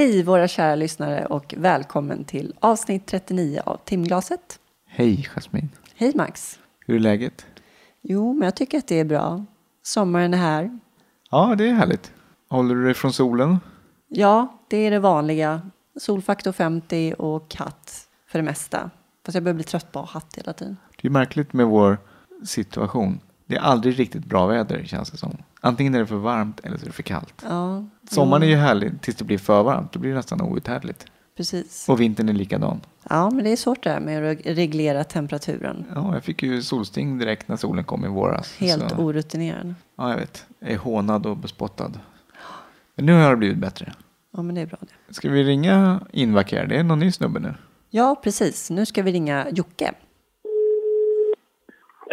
Hej våra kära lyssnare och välkommen till avsnitt 39 av Timglaset. Hej Jasmin. Hej Max. Hur är läget? Jo, men jag tycker att det är bra. Sommaren är här. Ja, det är härligt. Håller du dig från solen? Ja, det är det vanliga. Solfaktor 50 och hatt för det mesta. Fast jag börjar bli trött på hatt hela tiden. Det är märkligt med vår situation. Det är aldrig riktigt bra väder känns det som. Antingen är det för varmt eller så är det för kallt. Ja, Sommaren är ju härlig tills det blir för varmt. Då blir det nästan outhärdligt. Precis. Och vintern är likadan. Ja, men det är svårt det här med att reglera temperaturen. Ja, jag fick ju solsting direkt när solen kom i våras. Helt så, orutinerad. Ja, jag vet. Jag är hånad och bespottad. Men nu har det blivit bättre. Ja, men det är bra det. Ska vi ringa Invacare? Det är någon ny snubbe nu. Ja, precis. Nu ska vi ringa Jocke.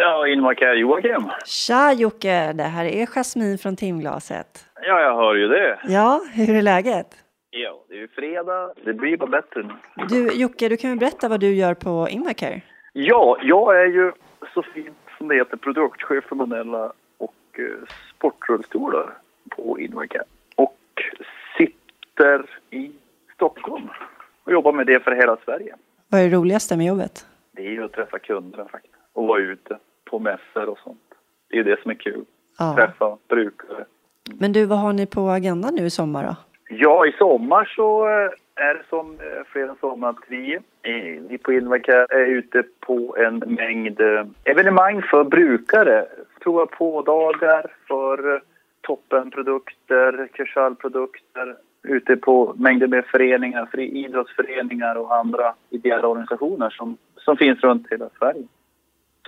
Ja, Inmarkär Joakim. Tja Jocke, det här är Jasmin från Timglaset. Ja, jag hör ju det. Ja, hur är läget? Ja, det är ju fredag. Det blir bara bättre nu. Du Jocke, du kan väl berätta vad du gör på Invacare? Ja, jag är ju så fint som det heter produktchef för manuella och eh, sportrullstolar på Inmarkär. Och sitter i Stockholm och jobbar med det för hela Sverige. Vad är det roligaste med jobbet? Det är ju att träffa kunderna faktiskt och vara ute på mässor och sånt. Det är det som är kul. Ja. Träffa brukare. Men du, vad har ni på agendan nu i sommar då? Ja, i sommar så eh, är det som eh, flera somrar att vi, eh, vi på Invacare är ute på en mängd eh, evenemang för brukare. Prova på-dagar för eh, toppenprodukter, Kershal-produkter. Ute på mängder med föreningar, idrottsföreningar och andra ideella organisationer som, som finns runt hela Sverige.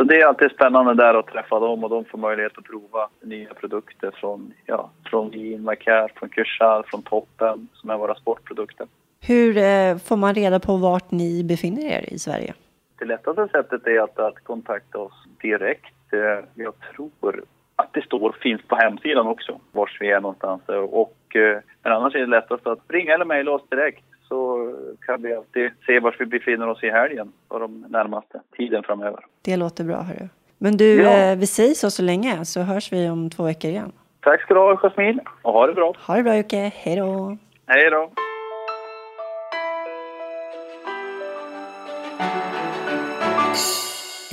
Så det är alltid spännande där att träffa dem och de får möjlighet att prova nya produkter från, ja, från Invacare, från Kershal, från Toppen som är våra sportprodukter. Hur eh, får man reda på vart ni befinner er i Sverige? Det lättaste sättet är att, att kontakta oss direkt. Eh, Jag tror att det står, finns på hemsidan också, var vi är någonstans. Och, eh, men annars är det lättast att ringa eller mejla oss direkt så kan vi alltid se var vi befinner oss i helgen och de närmaste tiden framöver. Det låter bra, hörru. Men du, Ja. eh, vi säger så så länge så hörs vi om två veckor igen. Tack ska du ha, Jasmin, och ha det bra. Ha det bra Jocke, hej då! Hej då!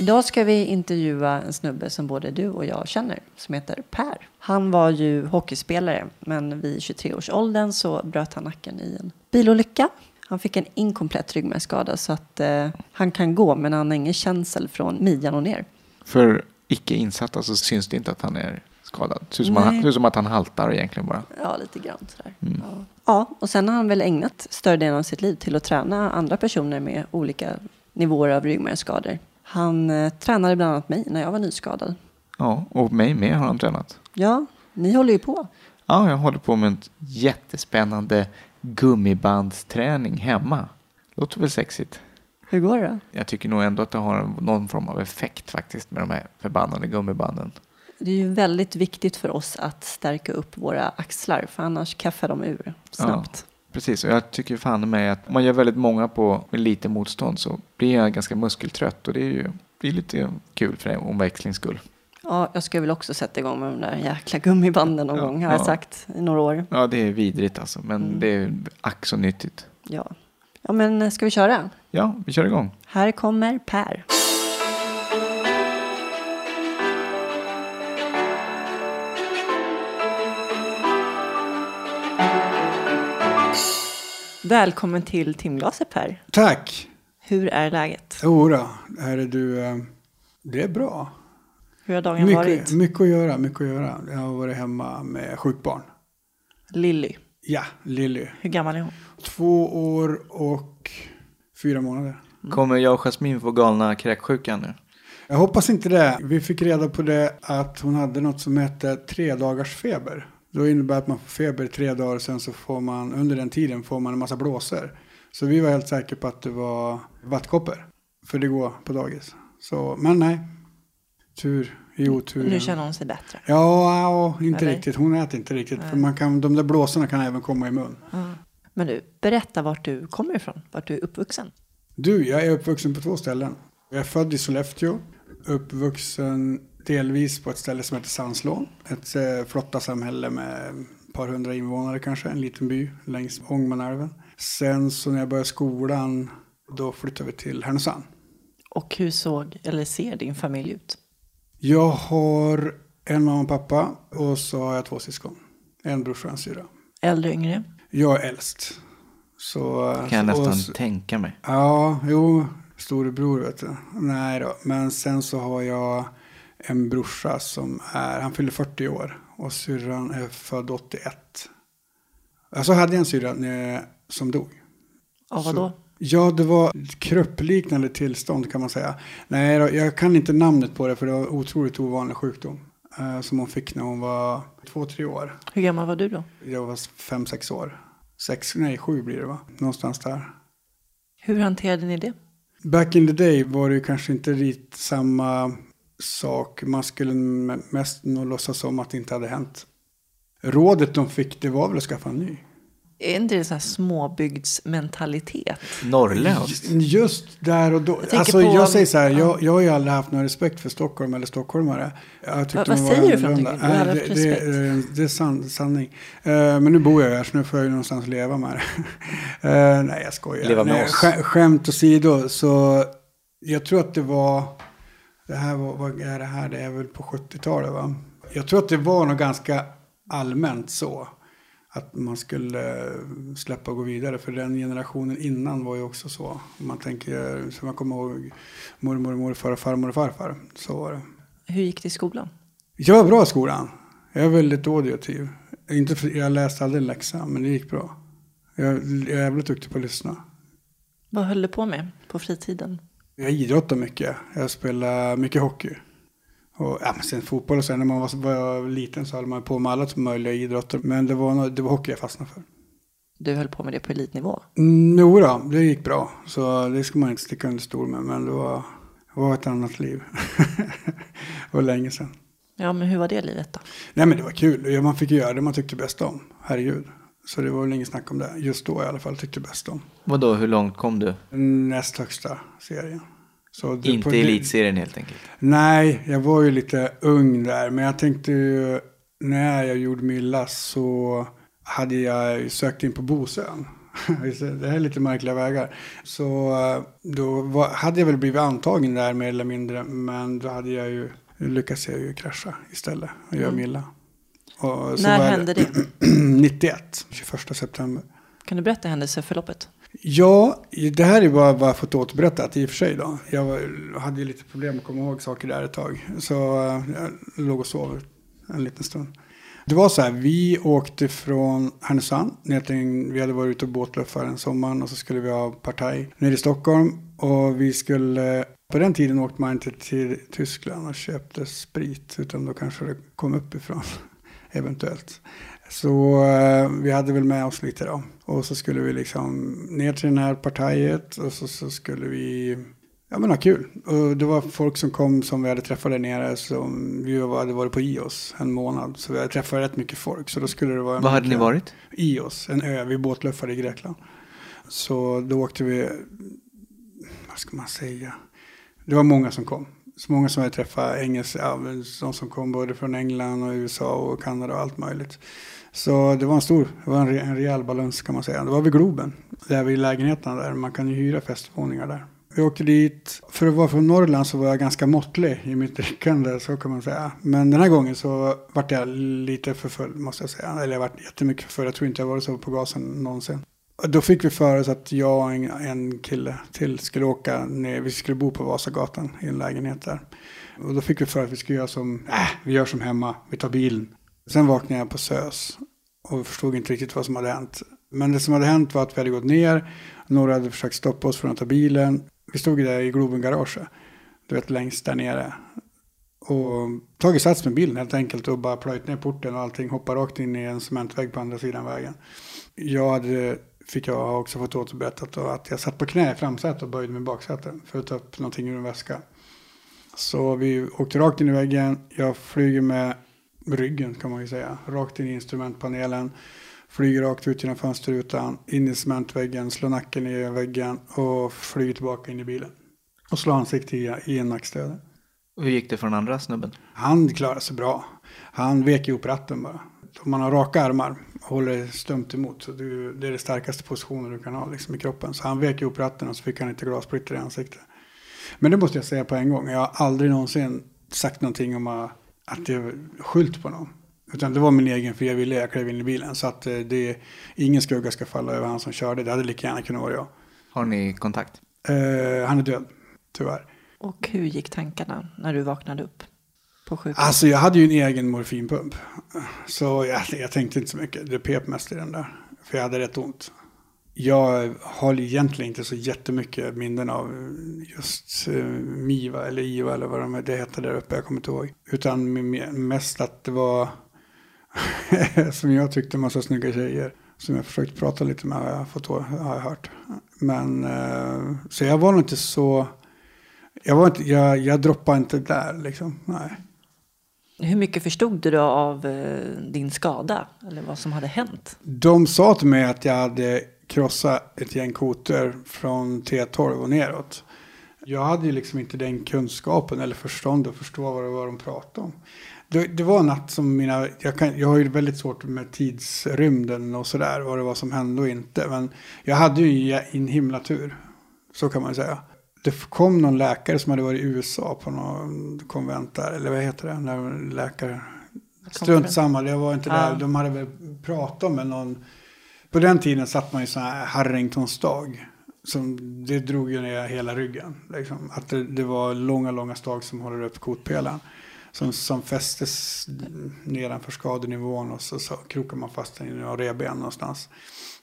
Idag ska vi intervjua en snubbe som både du och jag känner, som heter Per. Han var ju hockeyspelare, men vid 23-årsåldern så bröt han nacken i en bilolycka. Han fick en inkomplett ryggmärgsskada så att eh, han kan gå, men han har ingen känsel från midjan och ner. För icke insatta så syns det inte att han är skadad. Det ser ut som, han, ser ut som att han haltar egentligen bara. Ja, lite grann sådär. Ja. ja, och sen har han väl ägnat större delen av sitt liv till att träna andra personer med olika nivåer av ryggmärgsskador. Han eh, tränade bland annat mig när jag var nyskadad. Ja, och mig med har han tränat. Ja, ni håller ju på. Ja, jag håller på med en jättespännande gummibandsträning hemma. Låter väl sexigt? Hur går det? Jag tycker nog ändå att det har någon form av effekt faktiskt med de här förbannade gummibanden. Det är ju väldigt viktigt för oss att stärka upp våra axlar, för annars kaffar de ur snabbt. Precis, och jag tycker fan mig att man gör väldigt många på med lite motstånd så blir jag ganska muskeltrött och det är ju det är lite kul för det om växlings skull. Ja. jag ska väl också sätta igång med de där jäkla gummibanden någon Ja, gång, har jag ja. sagt i några år. Ja, det är vidrigt alltså, men Mm. det är ack så nyttigt. Ja. ja, men eh, ska vi köra? Ja, vi kör igång. Här kommer Per. Välkommen till timglaset Per. Tack! Hur är läget? Jodå, här är du. eh, Det är bra. Hur har dagen varit? Mycket, mycket att göra, mycket att göra. Jag har varit hemma med sjukbarn. Lilly, Ja, Lilly. hur gammal är hon? Två år och fyra månader. Kommer jag och Jasmin få galna kräksjukan nu? Jag hoppas inte det. Vi fick reda på det att hon hade något som heter tre dagars feber. Då innebär det att man får feber i tre dagar och sen så får man under den tiden får man en massa blåsor. Så vi var helt säkra på att det var vattkoppor. För det går på dagis. Så, men nej. Tur i otur. Nu känner hon sig bättre. Ja, ja, inte Eller? riktigt. Hon äter inte riktigt. För man kan, de där blåsorna kan även komma i mun. Men du, berätta vart du kommer ifrån, vart du är uppvuxen. Du, jag är uppvuxen på två ställen. Jag är född i Sollefteå. Uppvuxen delvis på ett ställe som heter Sandslån. Ett eh, flotta samhälle med par hundra invånare kanske, en liten by längs Ångermanälven. Sen så när jag började skolan, då flyttade vi till Härnösand. Och hur såg, eller ser din familj ut? Jag har en mamma och pappa och så har jag två syskon. En brorsa och en syra. Äldre, yngre? Jag är äldst. Så, kan jag nästan så- tänka mig. Ja, jo, storebror vet du. Nej då, men sen så har jag en brorsa som är, han fyller 40 år och syrran är född 81. Alltså hade jag en syrra eh, som dog. Så- vadå? Ja, det var kruppliknande tillstånd kan man säga. Nej, då, jag kan inte namnet på det för det var otroligt ovanlig sjukdom. Eh, som hon fick när hon var två, tre år. Hur gammal var du då? Jag var fem, sex år. Sex, nej, sju blir det va? Någonstans där. Hur hanterade ni det? Back in the day var det ju kanske inte riktigt samma sak. Man skulle mest nog låtsas som att det inte hade hänt. Rådet de fick det var väl att skaffa en ny. Är inte det så här småbygdsmentalitet? Norrländskt. Just där och då. Jag alltså på- jag säger så här, ja. jag, jag har ju aldrig haft någon respekt för Stockholm eller stockholmare. Jag tyckte Vad- säger du för någonting? Du har aldrig det, haft det, är- det är san, sanning. Eh, men nu bor jag här så nu får jag ju någonstans leva med det. Eh, nej, jag skojar. Leva med nej, oss. Skä, skämt åsido, så jag tror att det var, det här var, vad är det här? Det är väl på 70-talet va? Jag tror att det var nog ganska allmänt så. Att man skulle eh, släppa och gå vidare. För den generationen innan var ju också så. Man tänker, så man kommer ihåg mormor och morfar och farmor och farfar. Så var det. Hur gick det i skolan? Jag var bra i skolan. Jag är väldigt auditiv. Inte för, jag läste aldrig läxa, men det gick bra. Jag, jag är jävligt duktig på att lyssna. Vad höll du på med på fritiden? Jag idrottar mycket. Jag spelar mycket hockey. Och, ja, men sen fotboll och sen när man var, var liten så höll man på med alla möjliga idrotter. Men det var, det var hockey jag fastnade för. Du höll på med det på elitnivå. Mm, jo då, det gick bra. Så det ska man inte sticka under stol med. Men det var, det var ett annat liv. det var länge sedan. Ja, men hur var det livet då? Nej men det var kul. Man fick göra det man tyckte bäst om. Herregud. Så det var väl inget snack om det. Just då i alla fall tyckte bäst om. Vadå, hur långt kom du? Näst högsta serien. Så det- Inte på- elitserien helt enkelt. Nej, jag var ju lite ung där. Men jag tänkte ju, när jag gjorde mig illa så hade jag sökt in på Bosön. Det här är lite märkliga vägar. Så eh, då var, hade jag väl blivit antagen där mer eller mindre. Men då hade jag ju, lyckats jag ju krascha istället och göra mig illa. När hände det? 91, 21 september. Kan du berätta händelseförloppet? Ja, det här är bara vad jag fått återberättat i och för sig då. Jag var, hade ju lite problem att komma ihåg saker där ett tag. Så eh, jag låg och sov en liten stund. Det var så här, vi åkte från Härnösand. Vi hade varit ute och båtluffat en sommaren och så skulle vi ha partaj nere i Stockholm. Och vi skulle, på den tiden åkte man inte till Tyskland och köpte sprit. Utan då kanske det kom uppifrån, eventuellt. Så eh, vi hade väl med oss lite då. Och så skulle vi liksom ner till den här partiet och så, så skulle vi ja, men ha kul. Och det var folk som kom som vi hade träffat där nere som vi hade varit på Ios en månad. Så vi hade träffat rätt mycket folk. Så då skulle det vara Vad hade ni varit? Ios, en ö. Vi båtluffade i Grekland. Så då åkte vi, vad ska man säga? Det var många som kom. Så många som jag träffade, engelska, de som kom både från England och USA och Kanada och allt möjligt. Så det var en stor, det var en, re, en rejäl balans kan man säga. Det var vid Globen, där vid lägenheterna där. Man kan ju hyra festvåningar där. Vi åkte dit, för att vara från Norrland så var jag ganska måttlig i mitt drickande, så kan man säga. Men den här gången så vart jag lite för full, måste jag säga. Eller jag vart jättemycket för full, jag tror inte jag varit så på gasen någonsin. Då fick vi för oss att jag och en, en kille till skulle åka ner, vi skulle bo på Vasagatan i en lägenhet där. Och då fick vi för att vi skulle göra som, äh, vi gör som hemma, vi tar bilen. Sen vaknade jag på SÖS och förstod inte riktigt vad som hade hänt. Men det som hade hänt var att vi hade gått ner, några hade försökt stoppa oss från att ta bilen. Vi stod där i Globen Garage, du vet längst där nere. Och tagit sats med bilen helt enkelt och bara plöjt ner porten och allting, hoppat rakt in i en cementvägg på andra sidan vägen. Jag hade, fick jag också fått återberättat då, att jag satt på knä i framsätet och böjde mig i baksätet för att ta upp någonting ur en väska. Så vi åkte rakt in i väggen. Jag flyger med ryggen kan man ju säga. Rakt in i instrumentpanelen. Flyger rakt ut genom fönsterrutan. In i cementväggen. Slår nacken i väggen. Och flyger tillbaka in i bilen. Och slår ansiktet i, i en nackstöd. Och hur gick det för den andra snubben? Han klarade sig bra. Han vek ihop ratten bara. Om man har raka armar och håller stumt emot. Så du, det är det starkaste positionen du kan ha liksom, i kroppen. Så han vek upp ratten och så fick han inte glassplitter i ansiktet. Men det måste jag säga på en gång. Jag har aldrig någonsin sagt någonting om att jag skylt på någon. Utan det var min egen fria vilja jag klev in i bilen. Så att eh, det, ingen skugga ska falla över han som körde. Det hade lika gärna kunnat vara jag. Har ni kontakt? Eh, han är död, tyvärr. Och hur gick tankarna när du vaknade upp på sjukhuset? Alltså jag hade ju en egen morfinpump. Så jag, jag tänkte inte så mycket. Det pep mest i den där. För jag hade rätt ont. Jag har egentligen inte så jättemycket minnen av just eh, Miva eller Iva eller vad de, det hette där uppe. Jag kommer inte ihåg. Utan mest att det var, som jag tyckte, en massa snygga tjejer. Som jag försökt prata lite med har jag, fått, har jag hört. Men eh, så jag var nog inte så, jag, var inte, jag, jag droppade inte där liksom. Nej. Hur mycket förstod du då av eh, din skada? Eller vad som hade hänt? De sa till mig att jag hade krossat ett gäng koter från T12 och neråt. Jag hade ju liksom inte den kunskapen eller förståndet att förstå vad det var de pratade om. Det, det var en natt som mina, jag, kan, jag har ju väldigt svårt med tidsrymden och sådär, vad det var som hände och inte. Men jag hade ju en himla tur, så kan man säga. Det kom någon läkare som hade varit i USA på någon konvent där, eller vad heter det, när läkare... Strunt samma, det var inte där. De hade väl pratat med någon på den tiden satt man ju sån här Harringtonstag. Som, det drog ju ner hela ryggen. Liksom. Att det, det, var långa, långa stag som håller upp kotpelaren. Som, som fästes nedanför skadenivån och så, så krokar man fast den i några reben någonstans.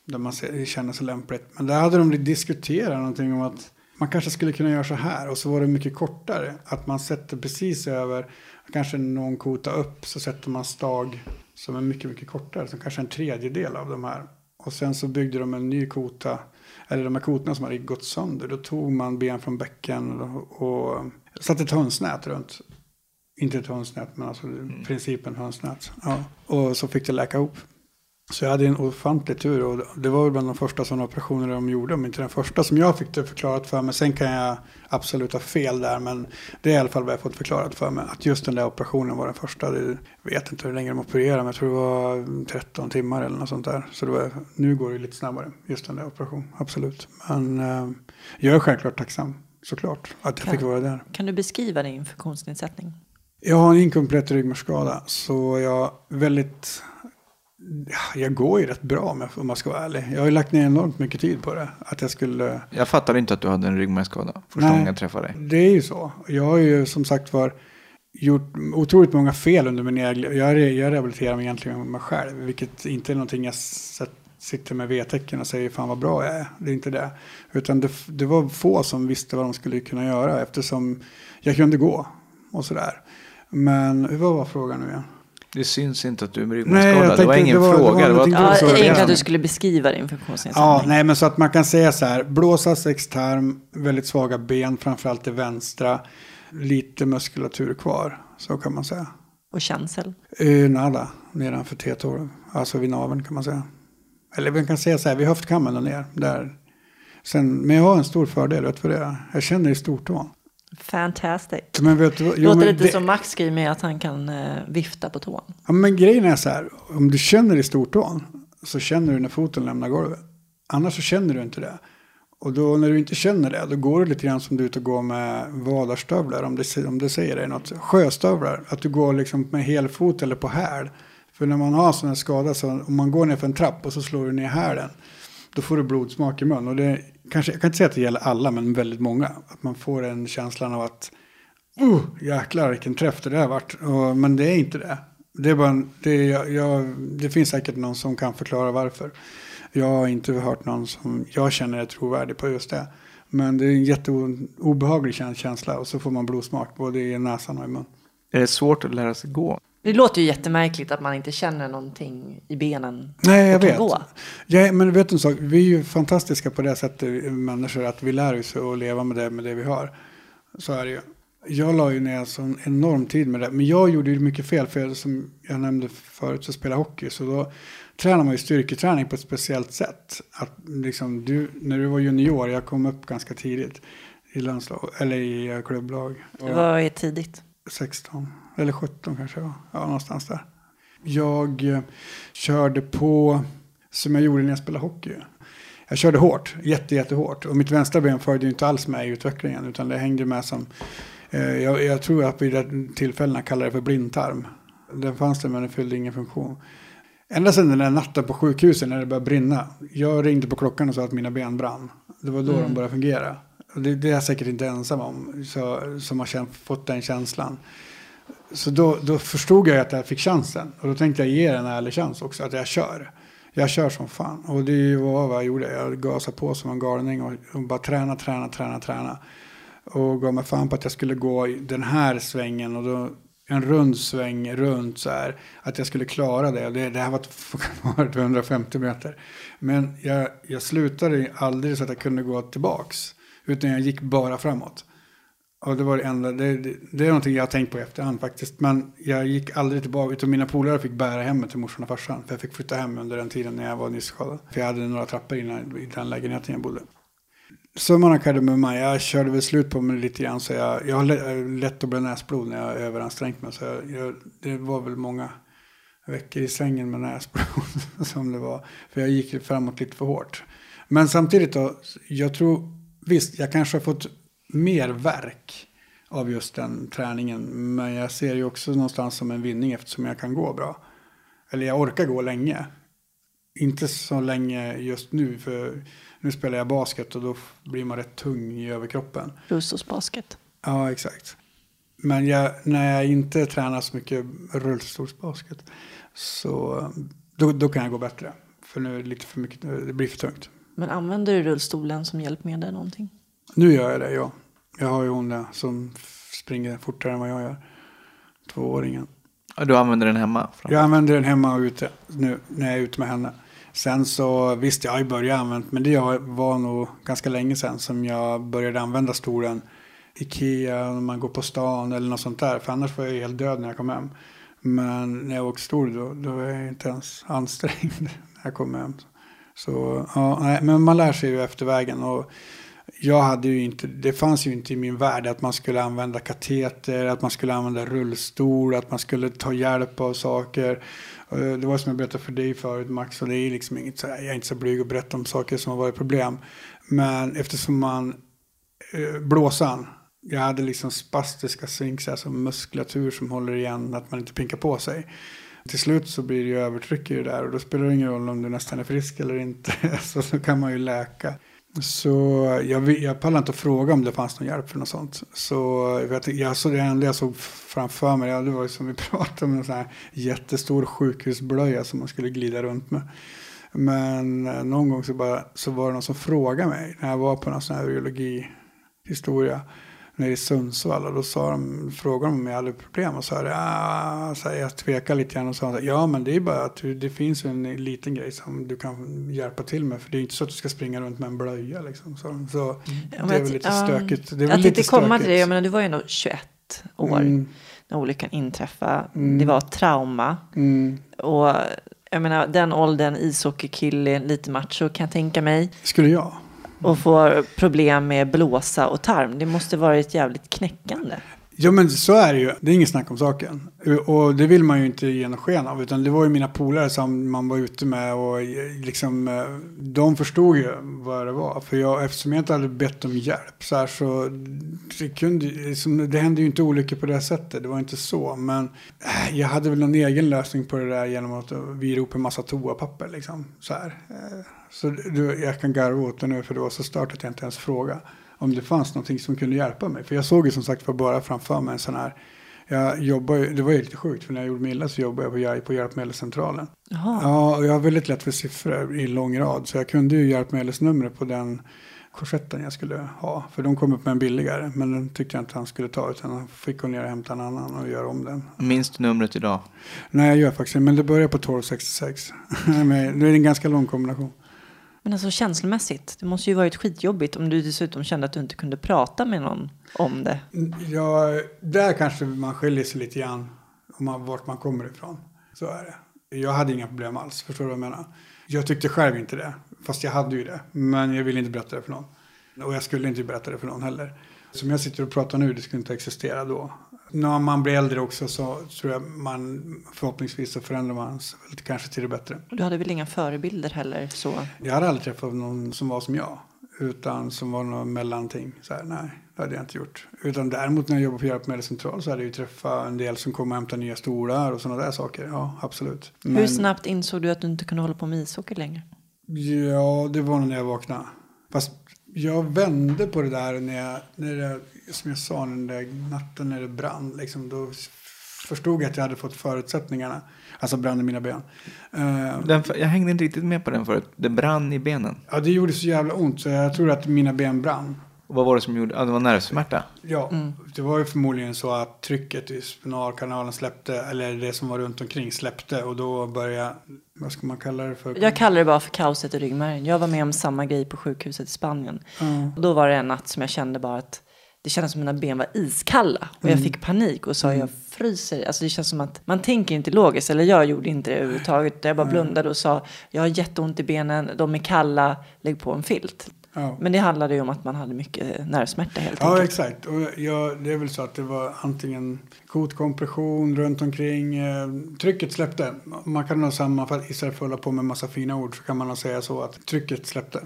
Där man ser, känner sig lämpligt. Men där hade de diskuterat någonting om att man kanske skulle kunna göra så här. Och så var det mycket kortare. Att man sätter precis över, kanske någon kota upp, så sätter man stag som är mycket, mycket kortare. Som kanske en tredjedel av de här och sen så byggde de en ny kota. Eller de här kotorna som hade gått sönder. Då tog man ben från bäcken och, och satte ett hönsnät runt. Inte ett hönsnät men alltså mm. principen hönsnät. Ja. Och så fick det läka ihop. Så jag hade en ofantlig tur och det var väl bland de första sådana operationer de gjorde, om inte den första som jag fick det förklarat för mig. Sen kan jag absolut ha fel där, men det är i alla fall vad jag fått förklarat för mig. Att just den där operationen var den första. Jag vet inte hur länge de opererade, men jag tror det var 13 timmar eller något sånt där. Så var, nu går det lite snabbare, just den där operationen, absolut. Men eh, jag är självklart tacksam, såklart, att jag kan, fick vara där. Kan du beskriva din funktionsnedsättning? Jag har en inkomplett ryggmärgsskada, så jag är väldigt jag går ju rätt bra om jag ska vara ärlig. Jag har ju lagt ner enormt mycket tid på det. Att jag skulle... Jag fattade inte att du hade en ryggmärgsskada första gången jag träffade dig. Det är ju så. Jag har ju som sagt var gjort otroligt många fel under min egen... Jag, jag rehabiliterar mig egentligen med mig själv. Vilket inte är någonting jag sitter med V-tecken och säger fan vad bra jag är. Det är inte det. Utan det, det var få som visste vad de skulle kunna göra eftersom jag kunde gå och sådär. Men vad var frågan nu igen? Det syns inte att du är ryggmärgsskadad. Det var ingen det var, fråga. Det var, det var ja, egentligen att du skulle beskriva din funktionsnedsättning. Ja, nej men så att man kan säga så här. Blåsa sextarm, väldigt svaga ben, framförallt det vänstra. Lite muskulatur kvar, så kan man säga. Och känsel? Uh, nada, nedanför T12. Alltså vid naveln kan man säga. Eller vi kan säga så här, vid höftkammen och ner. Där. Sen, men jag har en stor fördel, vet du vad det är? Jag känner i stortån. Fantastic. Men vet du, jo, Låter men lite det, som Max skriver med att han kan eh, vifta på tån. Ja, men grejen är så här, om du känner i stortån så känner du när foten lämnar golvet. Annars så känner du inte det. Och då när du inte känner det, då går det lite grann som du ut och går med vadarstövlar, om det, om det säger dig något. Sjöstövlar, att du går liksom med helfot eller på häl. För när man har sån här skada, så om man går ner för en trapp och så slår du ner hälen, då får du blodsmak i mun. Och det kanske, jag kan inte säga att det gäller alla, men väldigt många. Att man får en känslan av att, oh, jäklar vilken träff det där vart. Och, men det är inte det. Det, är bara, det, jag, jag, det finns säkert någon som kan förklara varför. Jag har inte hört någon som jag känner är trovärdig på just det. Men det är en jätteobehaglig känsla och så får man blodsmak både i näsan och i mun. Är det svårt att lära sig gå? Det låter ju jättemärkligt att man inte känner någonting i benen. Nej, jag vet. Gå. Ja, men vet du en sak? Vi är ju fantastiska på det sättet, människor, att vi lär oss att leva med det, med det vi har. Så är det ju. Jag la ju ner så enorm tid med det. Men jag gjorde ju mycket fel. För som jag nämnde förut så spelar hockey. Så då tränar man ju styrketräning på ett speciellt sätt. Att liksom du, när du var junior, jag kom upp ganska tidigt i landslag, eller i klubblag. Vad är tidigt? 16. Eller 17 kanske var. Ja, någonstans där. Jag eh, körde på, som jag gjorde när jag spelade hockey. Jag körde hårt, jätte, jättehårt. Och mitt vänstra ben följde ju inte alls med i utvecklingen. Utan det hängde med som, eh, jag, jag tror att vid det tillfällena kallade det för blindtarm. Den fanns där men den fyllde ingen funktion. Ända sedan den där natten på sjukhuset när det började brinna. Jag ringde på klockan och sa att mina ben brann. Det var då Mm. de började fungera. Det, det är jag säkert inte ensam om. Så, som har känt, fått den känslan. Så då, då förstod jag att jag fick chansen. Och då tänkte jag ge den en ärlig chans också. Att jag kör. Jag kör som fan. Och det var vad jag gjorde. Jag gasade på som en galning. Och, och bara träna, träna, träna, träna. Och gav mig fan på att jag skulle gå i den här svängen. Och då en rund sväng runt så här. Att jag skulle klara det. Det, det här var, var 150 meter. Men jag, jag slutade aldrig så att jag kunde gå tillbaks. Utan jag gick bara framåt. Och det var det enda, det, det, det är någonting jag har tänkt på i efterhand faktiskt. Men jag gick aldrig tillbaka, utan mina polare fick bära hem mig till morsan och farsan. För jag fick flytta hem under den tiden när jag var nyskadad. För jag hade några trappor innan, i den lägenheten jag bodde. Summan av kardemumman, jag körde väl slut på mig lite grann. Så jag, jag har lätt att bli näsblod när jag har överansträngt mig. Så jag, jag, det var väl många veckor i sängen med näsblod som det var. För jag gick framåt lite för hårt. Men samtidigt då, jag tror, visst, jag kanske har fått mer verk av just den träningen. Men jag ser ju också någonstans som en vinning eftersom jag kan gå bra. Eller jag orkar gå länge. Inte så länge just nu, för nu spelar jag basket och då blir man rätt tung i överkroppen. Russos basket. Ja, exakt. Men jag, när jag inte tränar så mycket rullstolsbasket så då, då kan jag gå bättre. För nu är det lite för mycket, det blir för tungt. Men använder du rullstolen som hjälpmedel någonting? Nu gör jag det, ja. Jag har ju hon där som springer fortare än vad jag gör. Tvååringen. Ja, du använder den hemma? Fram. Jag använder den hemma och ute nu när jag är ute med henne. Sen så visst, jag har ju börjat använda, men det var nog ganska länge sedan som jag började använda stolen. Ikea, när man går på stan eller något sånt där. För annars var jag helt död när jag kom hem. Men när jag åkte stol då, då var jag inte ens ansträngd när jag kom hem. Så ja, nej, men man lär sig ju efter vägen. Och jag hade ju inte, det fanns ju inte i min värld att man skulle använda kateter, att man skulle använda rullstol, att man skulle ta hjälp av saker. Eh, det var som jag berättade för dig förut Max, och det är liksom inget så här, jag är inte så blyg att berätta om saker som har varit problem. Men eftersom man, eh, blåsan, jag hade liksom spastiska svinks, alltså muskulatur som håller igen, att man inte pinkar på sig. Till slut så blir det ju övertryck i det där och då spelar det ingen roll om du nästan är frisk eller inte. Så, så kan man ju läka. Så jag, jag pallade inte att fråga om det fanns någon hjälp för något sånt. Så jag, jag det enda jag såg framför mig, ja, det var ju som vi pratade om, en sån här jättestor sjukhusblöja som man skulle glida runt med. Men eh, någon gång så, bara, så var det någon som frågade mig när jag var på någon sån här urologihistoria nere i Sundsvall och då sa de, frågade de om jag hade problem och sa ah, så här, jag tvekade lite grann och sa ja men det är bara att det finns en liten grej som du kan hjälpa till med för det är inte så att du ska springa runt med en blöja liksom. Så, så Ja, det är väl lite ja, stökigt. Det är Jag väl tänkte komma till det. Jag menar, du var ju ändå 21 år Mm, när olyckan inträffade. Mm. Det var trauma. mm. Och jag menar, den åldern, ishockeykille, lite macho kan jag tänka mig. Skulle jag? Och få problem med blåsa och tarm. Det måste varit jävligt knäckande. Ja men så är det ju. Det är inget snack om saken. Och det vill man ju inte ge någon sken av. Utan det var ju mina polare som man var ute med och liksom eh, de förstod ju vad det var. För jag, eftersom jag inte hade bett om hjälp så här så det, kunde, liksom, det hände ju inte olyckor på det sättet. Det var inte så. Men eh, jag hade väl någon egen lösning på det där genom att vira ihop en massa toapapper liksom. Så här. Så du, jag kan garva åt det nu för det var så stört att jag inte ens frågade om det fanns någonting som kunde hjälpa mig. För jag såg ju som sagt var bara framför mig en sån här, jag jobbar det var ju lite sjukt för när jag gjorde mig illa så jobbade jag på, Hjär- på Hjälpmedelscentralen. Jaha. Ja, och jag har väldigt lätt för siffror i lång rad så jag kunde ju hjälpmedelsnumret på den korsetten jag skulle ha. För de kom upp med en billigare men den tyckte jag inte han skulle ta utan han fick gå ner och hämta en annan och göra om den. Minns du numret idag? Nej, jag gör faktiskt men det börjar på 1266. Men det är en ganska lång kombination. Men alltså känslomässigt, det måste ju varit skitjobbigt om du dessutom kände att du inte kunde prata med någon om det. Mm, ja, där kanske man skiljer sig lite grann om man, vart man kommer ifrån. Så är det. Jag hade inga problem alls, förstår du vad jag menar? Jag tyckte själv inte det, fast jag hade ju det. Men jag ville inte berätta det för någon. Och jag skulle inte berätta det för någon heller. Som jag sitter och pratar nu, det skulle inte existera då när man blir äldre också så tror jag man förhoppningsvis så förändrar man sig kanske till det bättre. Du hade väl inga förebilder heller? Så. Jag hade aldrig träffat någon som var som jag. Utan som var något mellanting. Så här, nej, det hade jag inte gjort. Utan däremot när jag jobbade på hjälpmedelscentral så hade jag ju träffat en del som kom och hämtade nya stolar och sådana där saker. Ja, absolut. Men, Hur snabbt insåg du att du inte kunde hålla på med ishockey längre? Ja, det var när jag vaknade. Fast jag vände på det där när jag, när jag som jag sa, den där natten när det brann. Liksom, då förstod jag att jag hade fått förutsättningarna. Alltså brann i mina ben. Uh, Den, jag hängde inte riktigt med på den förut. Det brann i benen. ja, det gjorde så jävla ont så jag tror att mina ben brann. Och vad var det som gjorde? Ja, det var nervsmärta. Ja, Mm. det var ju förmodligen så att trycket i spinalkanalen släppte, eller det som var runt omkring släppte och då började, vad ska man kalla det för? Jag kallar det bara för kaoset i ryggmärgen. Jag var med om samma grej på sjukhuset i Spanien. Ja. Och då var det en natt som jag kände bara att det kändes som att mina ben var iskalla. Och jag fick panik och sa jag fryser. Alltså det känns som att man tänker inte logiskt. Eller jag gjorde inte det överhuvudtaget. Jag bara blundade och sa jag har jätteont i benen, de är kalla, lägg på en filt. Ja. Men det handlade ju om att man hade mycket nervsmärta helt Ja, enkelt. exakt. Och jag, det är väl så att det var antingen kotkompression runt omkring. Eh, trycket släppte. Man kan nog sammanfatta, istället för att hålla på med massa fina ord så kan man nog säga så att trycket släppte.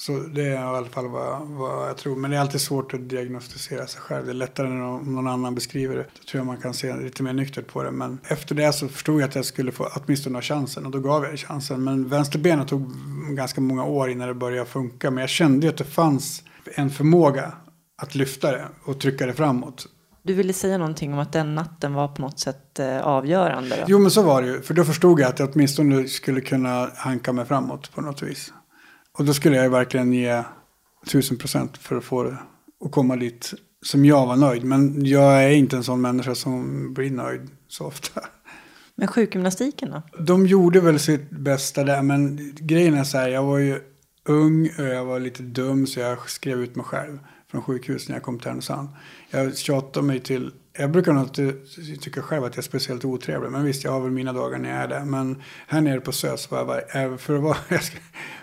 Så det är i alla fall vad, vad jag tror. Men det är alltid svårt att diagnostisera sig själv. Det är lättare när någon någon annan beskriver det. Då tror jag man kan se lite mer nyktert på det. Men efter det så förstod jag att jag skulle få åtminstone ha chansen. Och då gav jag det chansen. Men vänsterbenet tog ganska många år innan det började funka. Men jag kände ju att det fanns en förmåga att lyfta det och trycka det framåt. Du ville säga någonting om att den natten var på något sätt eh, avgörande. Då. Jo men så var det ju. För då förstod jag att jag åtminstone skulle kunna hanka mig framåt på något vis. Och då skulle jag ju verkligen ge tusen procent för att få det. Och komma dit som jag var nöjd. Men jag är inte en sån människa som blir nöjd så ofta. Men sjukgymnastiken då? De gjorde väl sitt bästa där. Men grejen är så här. Jag var ju ung och jag var lite dum. Så jag skrev ut mig själv från sjukhus när jag kom till Härnösand. Jag tjatade mig till. Jag brukar nog inte tycka själv att jag är speciellt otrevlig. Men visst, jag har väl mina dagar när jag är där. Men här nere på SÖS var jag bara, äh, för att vara,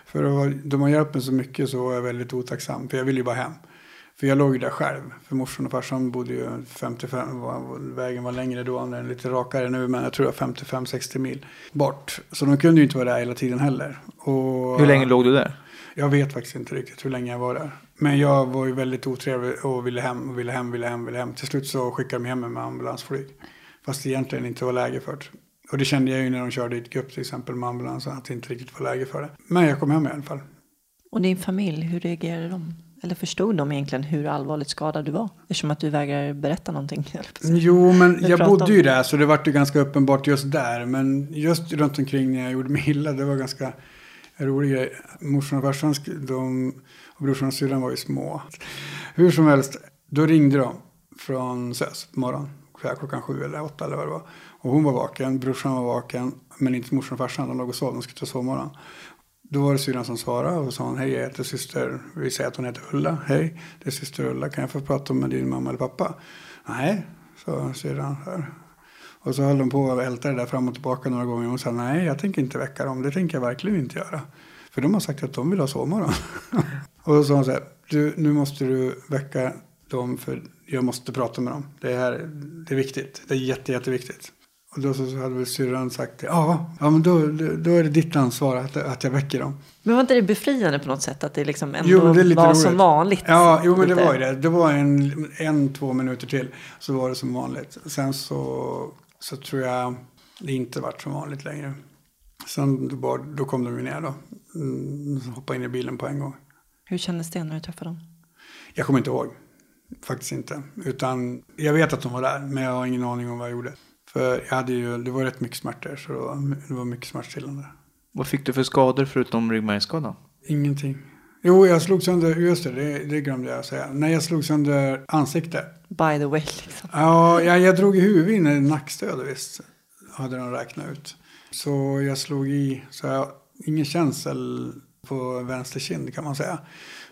för vara, de har hjälpt mig så mycket så var jag väldigt otacksam. För jag ville ju bara hem. För jag låg ju där själv. För morsan och farsan bodde ju 55, var, vägen var längre då, den är lite rakare nu, men jag tror jag 55-60 mil bort. Så de kunde ju inte vara där hela tiden heller. Och, Hur länge låg du där? Jag vet faktiskt inte riktigt hur länge jag var där. Men jag var ju väldigt otrevlig och ville hem, ville hem, ville hem, ville hem. Till slut så skickade de hem mig med ambulansflyg. Fast det egentligen inte var läge för det. Och det kände jag ju när de körde dit upp till exempel med ambulansen, att det inte riktigt var läge för det. Men jag kom hem i alla fall. Och din familj, hur reagerade de? Eller förstod de egentligen hur allvarligt skadad du var? Eftersom att du vägrar berätta någonting. Jo, men jag bodde ju det. där så det var ju ganska uppenbart just där. Men just runt omkring när jag gjorde mig illa, det var ganska rolig grej. Morsan och farsan, de, och brorsan och syrran var ju små. Hur som helst, då ringde de från SÖS på morgonen. Klockan sju eller åtta eller vad det var. Och hon var vaken, brorsan var vaken. Men inte morsan och farsan, de låg och sov, de skulle ta sovmorgon. Då var det syrran som svarade och sa hon, hej jag heter syster, vi säger att hon heter Ulla, hej det är syster Ulla, kan jag få prata med din mamma eller pappa? Nej, sa syrran. Och så höll de på att älta det där fram och tillbaka några gånger. Och hon sa, nej jag tänker inte väcka dem, det tänker jag verkligen inte göra. För de har sagt att de vill ha sovmorgon. och så sa hon så här, du, nu måste du väcka dem för jag måste prata med dem. Det här det är viktigt, det är jätte, jätteviktigt. Och då så hade väl syrran sagt, ja, ja men då, då är det ditt ansvar att, att jag väcker dem. Men var inte det befriande på något sätt? Att det liksom ändå Jo, det var roligt. som vanligt? Ja, jo men det Lite. var ju det. Det var en, en, två minuter till så var det som vanligt. Sen så, så tror jag det inte vart som vanligt längre. Sen då, bara, då kom de ju ner då. Mm, hoppade in i bilen på en gång. Hur kändes det när du träffade dem? Jag kommer inte ihåg. Faktiskt inte. Utan jag vet att de var där, men jag har ingen aning om vad jag gjorde. För jag hade ju, det var rätt mycket smärtor, så det var, det var mycket smärtstillande. Vad fick du för skador förutom ryggmärgsskadan? Ingenting. Jo, jag slog sönder, just det, det, det glömde jag säga. Nej, jag slog sönder ansiktet. By the way, liksom. Ja, jag, jag drog i huvudet in i nackstöd visst. Hade de räknat ut. Så jag slog i, så jag, ingen känsel på vänster kind kan man säga.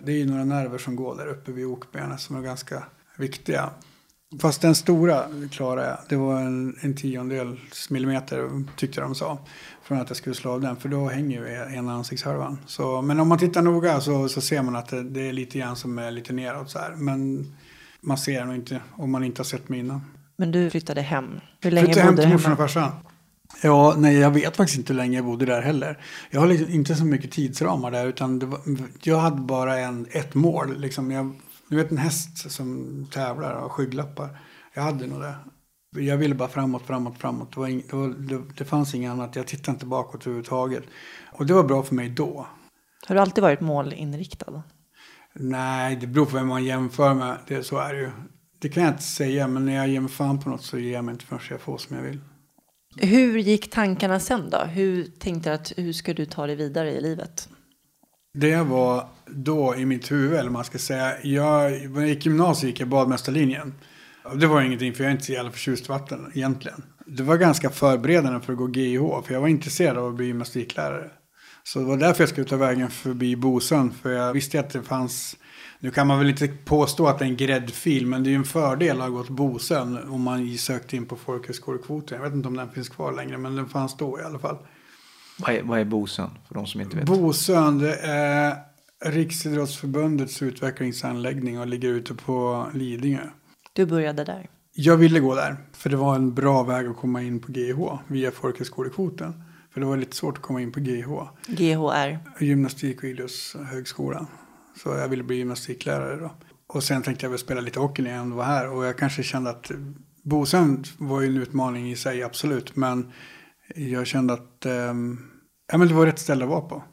Det är ju några nerver som går där uppe vid okbenet som är ganska viktiga. Fast den stora klarade jag. Det var en, en tiondels millimeter tyckte de sa. Från att jag skulle slå av den. För då hänger ju ena ansiktshälvan. Så, men om man tittar noga så, så ser man att det, det är lite grann som är lite neråt så här. Men man ser nog inte om man inte har sett mig innan. Men du flyttade hem. Hur länge Flyttade hem bodde till du morsan och farsan. Ja, nej, jag vet faktiskt inte hur länge jag bodde där heller. Jag har liksom inte så mycket tidsramar där, utan var, jag hade bara en, ett mål. Liksom jag, du vet en häst som tävlar och har skygglappar. Jag hade nog det. Jag ville bara framåt, framåt, framåt. Det, var ing, det, var, det, det fanns inget annat. Jag tittade inte bakåt överhuvudtaget. Och det var bra för mig då. Har du alltid varit målinriktad? Nej, det beror på vem man jämför med. Det, så är det ju. Det kan jag inte säga, men när jag ger mig fan på något så ger jag mig inte förrän jag får som jag vill. Hur gick tankarna sen då? Hur tänkte du att hur ska du ta dig vidare i livet? Det var då i mitt huvud, eller vad man ska säga. Jag, när jag gick gymnasiet gick jag badmästarlinjen. Det var ingenting, för jag är inte så jävla förtjust i vatten egentligen. Det var ganska förberedande för att gå GIH, för jag var intresserad av att bli gymnastiklärare. Så det var därför jag skulle ta vägen förbi Bosön, för jag visste att det fanns... Nu kan man väl inte påstå att det är en gräddfil, men det är ju en fördel att ha gått Bosön om man sökte in på folkhögskolekvoten. Jag vet inte om den finns kvar längre, men den fanns då i alla fall. Vad är, vad är Bosön för de som inte vet? Bosön, det är Riksidrottsförbundets utvecklingsanläggning och ligger ute på Lidingö. Du började där. Jag ville gå där, för det var en bra väg att komma in på GH via folkhögskolekvoten. För det var lite svårt att komma in på GH, GHR. gymnastik och idrottshögskolan. Så jag ville bli gymnastiklärare då. Och sen tänkte jag väl spela lite hockey när jag ändå var här. Och jag kanske kände att Bosön var ju en utmaning i sig, absolut. Men jag kände att eh, ja, men det var rätt ställe att vara på.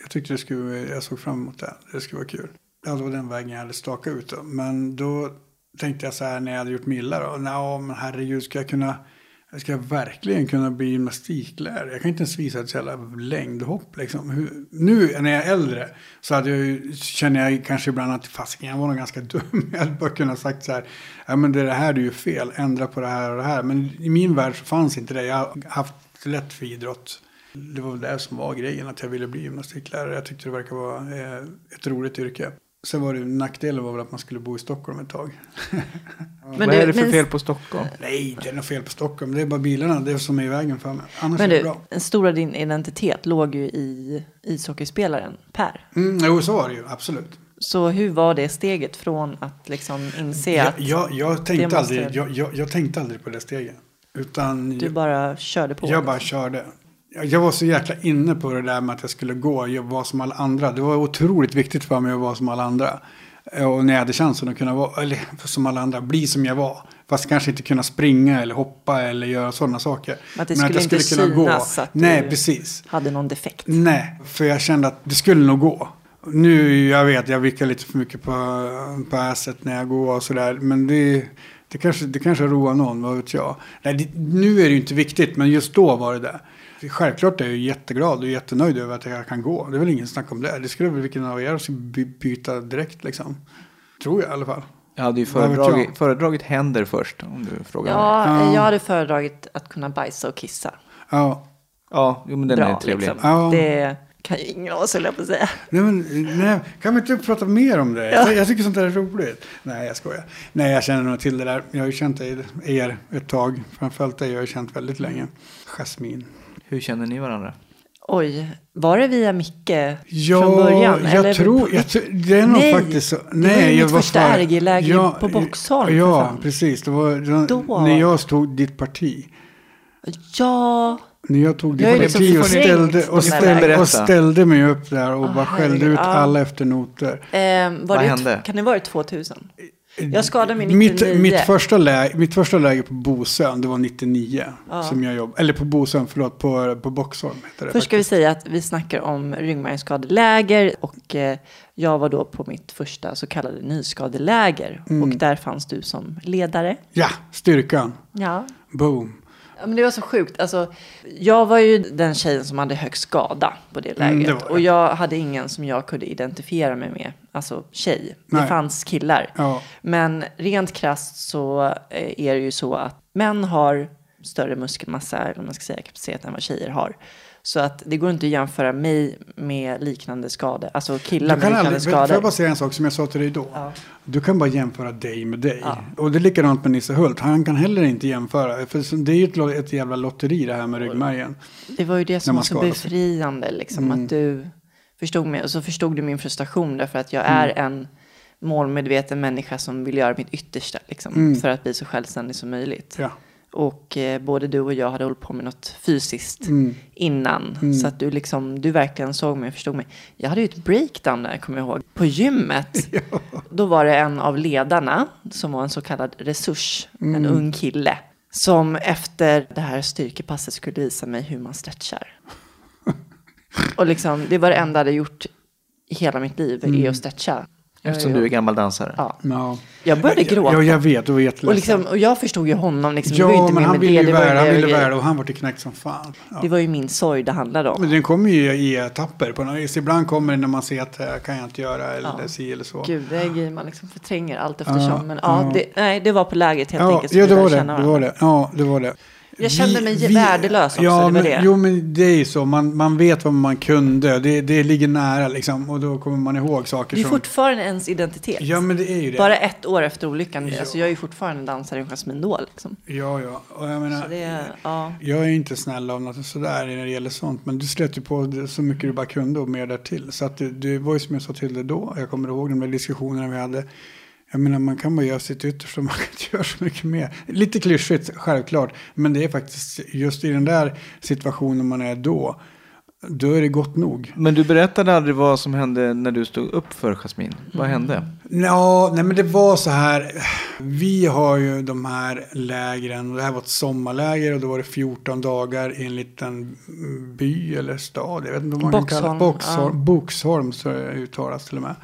Jag tyckte det skulle, jag såg fram emot det. Det skulle vara kul. Ja, det var den vägen jag hade stakat ut då. Men då tänkte jag så här när jag hade gjort Milla då. Nå, men herregud, ska jag kunna, ska jag verkligen kunna bli gymnastiklärare? Jag kan inte ens visa ett jävla längdhopp liksom. Hur, nu när jag är äldre så hade jag, känner jag kanske ibland att fasiken, jag var nog ganska dum. Jag hade bara kunnat sagt så här, ja men det är det här du gör fel, ändra på det här och det här. Men i min värld så fanns inte det. Jag har haft lätt för idrott. Det var väl det som var grejen, att jag ville bli gymnastiklärare. Jag tyckte det verkar vara eh, ett roligt yrke. Sen var det nackdelen var väl att man skulle bo i Stockholm ett tag. Men vad du- är det för men- fel på Stockholm? Nej, det är något fel på Stockholm. Det är bara bilarna, det är som är i vägen för mig. Annars Men är det du, bra. en stor av din identitet låg ju i ishockeyspelaren Per. Mm, jo, så var det ju, absolut. Så hur var det steget från att liksom inse Jag, att jag, jag, Det tänkte måste- aldrig, jag, jag, jag tänkte aldrig på det steget. Utan du bara körde på? Jag bara körde. Jag- Jag var så jäkla inne på det där med att jag skulle gå, jag var som alla andra. Det var otroligt viktigt för mig att vara som alla andra. Och när jag hade chansen att kunna vara, eller som alla andra, bli som jag var. Fast kanske inte kunna springa eller hoppa eller göra sådana saker. Att Men skulle inte synas att Nej, du- precis. hade någon defekt? Nej, för jag kände att det skulle nog gå. Nu, jag vet, jag vickar lite för mycket på, på asset när jag går och sådär. Men det, det, kanske, det kanske roar någon, vad vet jag. Nej, det, nu är det ju inte viktigt, men just då var det det. Självklart är jag jätteglad och jättenöjd över att jag kan gå. Det är väl ingen snack om det. Det skulle väl vilken av er som by, byta direkt liksom. Tror jag i alla fall. Jag hade ju föredragit, jag? föredragit händer först, om du frågar mig. Ja, Ja. jag hade föredragit att kunna bajsa och kissa. Ja, Ja, jo, men den Bra, är trevlig. liksom. Ja. Det kan ju ingen av oss, höll jag på att säga. Nej, men, nej, kan vi inte prata mer om det? Jag, jag tycker sånt där är roligt. Nej, jag skojar. Nej, jag känner nog till det där. Jag har ju känt er, er ett tag. Framförallt dig har jag känt väldigt länge. Jasmin. Hur känner ni varandra? Oj, var det via Micke Ja, från början? jag eller tror... Jag, det är nog Nej, faktiskt så. det var ju mitt var första för- RG-läger på Boxholm, Ja, precis. Det var det, Då. när jag stod ditt parti. Ja, När jag tog Jag ju parti liksom och ställde, och, ställde, och ställde mig upp där och Ah, bara skällde ut ja. alla efter noter. eh, var Vad det, hände? Kan det vara 2000? Jag skadade mig mitt, 99. mitt, första läge, mitt första läge på Bosön, det var 99. Ja. Som jag jobbade. Eller på Bosön, förlåt, på, på Boxholm heter det. Först ska vi faktiskt. säga att vi snackar om ryggmärgsskadeläger och eh, jag var då på mitt första så kallade nyskadeläger Mm. och där fanns du som ledare. Ja, styrkan. Ja. Boom. Ja, men det var så sjukt. Alltså, jag var ju den tjejen som hade högst skada på det Mm, lägret. det det. och jag hade ingen som jag kunde identifiera mig med. Alltså tjej. Det Nej. fanns killar. Ja. Men rent krasst så eh, är det ju så att män har större muskelmassa, eller man ska säga, kapacitet än vad tjejer har. Så att det går inte att jämföra mig med liknande skador. Alltså killar Du med kan liknande aldrig, får jag skador. bara säga en sak som jag sa till dig då? Ja. Du kan bara jämföra dig med dig. Ja. Och det är likadant med Nisse Hult. Han kan heller inte jämföra. För det är ju ett, ett jävla lotteri det här med ryggmärgen. Det var ju det som var så befriande. Liksom, Mm. Att du förstod mig. Och så förstod du min frustration. Därför att jag Mm. är en målmedveten människa som vill göra mitt yttersta liksom, Mm. för att bli så självständig som möjligt. Ja. Och eh, både du och jag hade hållit på med något fysiskt Mm. innan. Mm. Så att du, liksom, du verkligen såg mig och förstod mig. Jag hade ju ett breakdown där, kommer jag ihåg. På gymmet. Då var det en av ledarna som var en så kallad resurs. En Mm. ung kille. Som efter det här styrkepasset skulle visa mig hur man stretchar. och liksom, det var det enda jag hade gjort i hela mitt liv, Mm. är att stretcha. Eftersom du är gammal dansare. Ja. Ja. Jag började gråta. Ja, jag vet. Du var jätteledsen. och, liksom, och jag förstod ju honom. Liksom, det var ju ja, inte men han med ville ju värda, han ville värda och han var till knäckt som fan. Ja. Det var ju min sorg det handlade om. Men den kommer ju i etapper. På något vis. Ibland kommer det när man ser att det här kan jag inte göra eller Ja. si eller så. Gud, det är grejer man liksom förtränger allt eftersom. Ja, men ja, ja. Det, nej, det var på lägret helt Ja, enkelt. ja det var det. det var det. Ja, det var det. Jag kände mig värdelös också, Ja, det men, det. Jo, men det är ju så. Man, man vet vad man kunde. Det, det ligger nära liksom. Och då kommer man ihåg saker Det är som... fortfarande ens identitet. Ja, men det är ju det. Bara ett år efter olyckan. Ja. Alltså, jag är ju fortfarande dansare i Jasmine Doll. Liksom. Ja, ja. Och jag menar... Det är, ja. Jag är inte snäll av något sådär när det gäller sånt. Men du slet ju på så mycket du bara kunde och mer därtill. Så att det, det var ju som jag sa till dig då. Jag kommer ihåg de där diskussionerna vi hade. Jag menar man kan bara göra sitt yttersta. Man kan inte göra så mycket mer. Lite klyschigt självklart. Men det är faktiskt just i den där situationen man är då. Då är det gott nog. Men du berättade aldrig vad som hände när du stod upp för Jasmin. Vad hände? Ja, nej men det var så här. Vi har ju de här lägren. Och det här var ett sommarläger och då var det 14 dagar i en liten by eller stad. Jag vet inte vad man kan kalla Boxholm, Boxholm, ja. Boxholm så det uttalas till och med.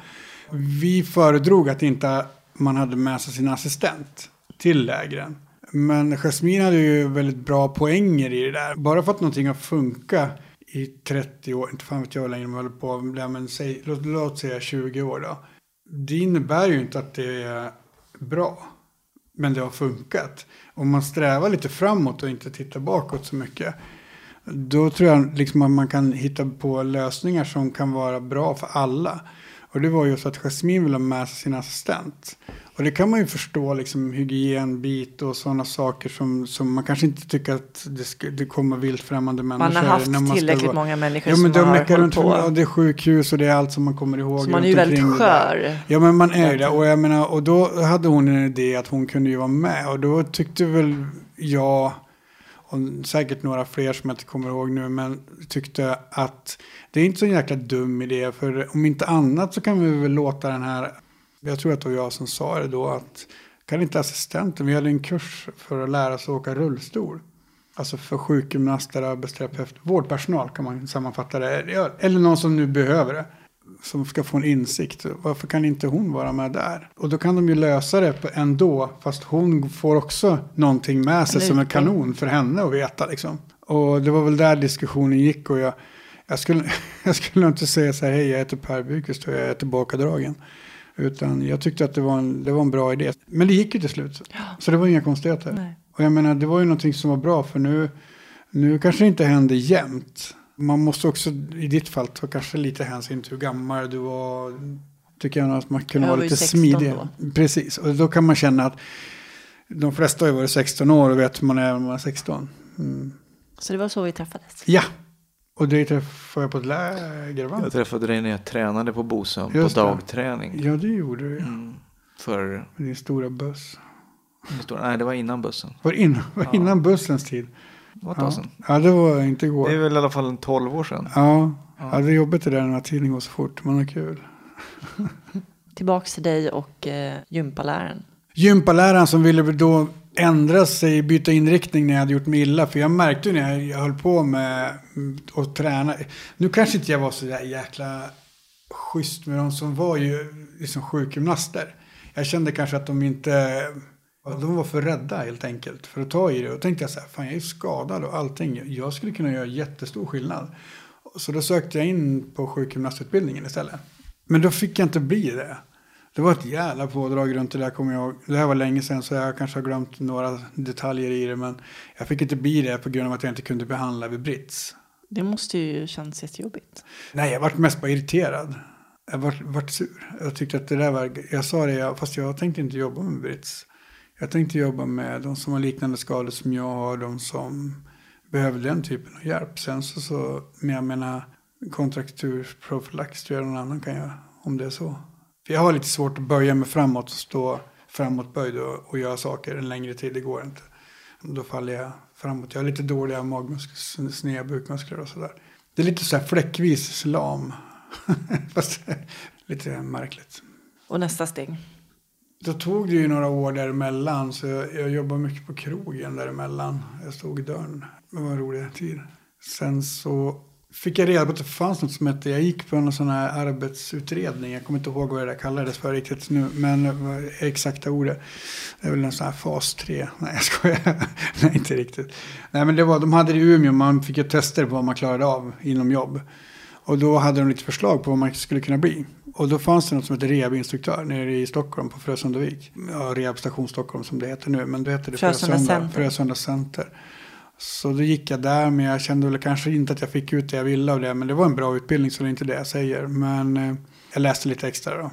Vi föredrog att inte man hade med sig sin assistent till lägren. Men Jasmin hade ju väldigt bra poänger i det där. Bara för att någonting har funkat i 30 år, inte fan vet jag hur länge de håller på, men säg, låt, låt säga 20 år då. Det innebär ju inte att det är bra. Men det har funkat. Om man strävar lite framåt och inte tittar bakåt så mycket. Då tror jag liksom att man kan hitta på lösningar som kan vara bra för alla. Och det var ju så att Jasmine ville ha med sig sin assistent. Och det kan man ju förstå, liksom hygienbit och sådana saker som, som man kanske inte tycker att det, ska, det kommer vilt främmande människor. Man har haft när ska tillräckligt vara- många människor Ja, men som de har hållit runt, på. och det är sjukhus och det är allt som man kommer ihåg. Så man är ju väldigt skör. Ja men man är ju det. Och, jag menar, och då hade hon en idé att hon kunde ju vara med. Och då tyckte väl jag, och säkert några fler som jag inte kommer ihåg nu, men tyckte att det är inte så en jäkla dum idé. För om inte annat så kan vi väl låta den här, jag tror att det var jag som sa det då, att kan inte assistenten, vi hade en kurs för att lära sig åka rullstol. Alltså för sjukgymnaster, arbetsterapeut, vårdpersonal kan man sammanfatta det. Eller någon som nu behöver det. Som ska få en insikt. Varför kan inte hon vara med där? Och då kan de ju lösa det ändå. Fast hon får också någonting med sig En som utbildning. kanon för henne att veta. Liksom. Och det var väl där diskussionen gick. Och jag, jag, skulle, jag skulle inte säga så här, hej jag heter Per Bykvist och jag är tillbakadragen. Utan jag tyckte att det var en, det var en bra idé. Men det gick ju till slut. Så det var inga konstigheter. Nej. Och jag menar, det var ju någonting som var bra för nu, nu kanske det inte händer jämt. Man måste också i ditt fall ta kanske lite hänsyn till hur gammal du var. Tycker jag att man kunde Jag vara lite 16 smidig. Precis, och då kan man känna att de flesta har ju varit 16 år och vet hur man är när man är 16. Mm. Så det var så vi träffades. Ja, och det träffade jag på ett läger va? Jag träffade dig när jag tränade på Bosön på dagträning. Ja, det gjorde du. Mm. För, din stora buss. nej det var innan bussen. Var innan, var Ja. innan bussens tid? Det var ett tag Ja. sedan. ja, det var inte igår. Det är väl i alla fall en 12 år sedan. Ja, Ja. ja. det är jobbigt det där när tiden går så fort, det är kul. Tillbaks till dig och eh, gympaläraren. Gympaläraren som ville då ändra sig, byta inriktning när jag hade gjort mig illa. För jag märkte ju när jag höll på med mm, att träna. Nu kanske inte jag var så jäkla schysst med de som var ju liksom sjukgymnaster. Jag kände kanske att de inte, de var för rädda helt enkelt för att ta i det. Och tänkte jag så här, fan jag är skadad och allting. Jag skulle kunna göra jättestor skillnad. Så då sökte jag in på sjukgymnastutbildningen istället. Men då fick jag inte bli det. Det var ett jävla pådrag runt det där kommer jag ihåg. Det här var länge sedan så jag kanske har glömt några detaljer i det. Men jag fick inte bli det på grund av att jag inte kunde behandla vid brits. Det måste ju kännas jättejobbigt. Nej, jag vart mest bara irriterad. Jag vart, vart sur. Jag tyckte att det där var... Jag sa det, jag- fast jag tänkte inte jobba med brits. Jag tänkte jobba med de som har liknande skador som jag har. De som behöver den typen av hjälp. Sen så, så men jag menar kontrakturprofylax tror jag någon annan kan göra. Om det är så. För jag har lite svårt att böja mig framåt och stå framåtböjd och, och göra saker en längre tid. Det går inte. Då faller jag framåt. Jag har lite dåliga magmuskler, sneda bukmuskler och sådär. Det är lite så här fläckvis slam. Fast lite märkligt. Och nästa steg? Då tog det ju några år däremellan. Så jag, jag jobbade mycket på krogen däremellan. Jag stod i dörren. Det var en rolig tid. Sen så fick jag reda på att det fanns något som hette, jag gick på en sån här arbetsutredning, jag kommer inte ihåg vad det där kallades för riktigt nu, men exakta ordet. Det är väl en sån här fas 3, nej jag skojar, nej inte riktigt. Nej men det var, de hade det i Umeå, man fick ju tester på vad man klarade av inom jobb. Och då hade de lite förslag på vad man skulle kunna bli. Och då fanns det något som heter rehabinstruktör nere i Stockholm på Frösundavik. Ja, rehabstation Stockholm som det heter nu, men då hette det Frösunda. Frösunda Center. Så då gick jag där, men jag kände väl kanske inte att jag fick ut det jag ville av det. Men det var en bra utbildning, så det är inte det jag säger. Men eh, jag läste lite extra då,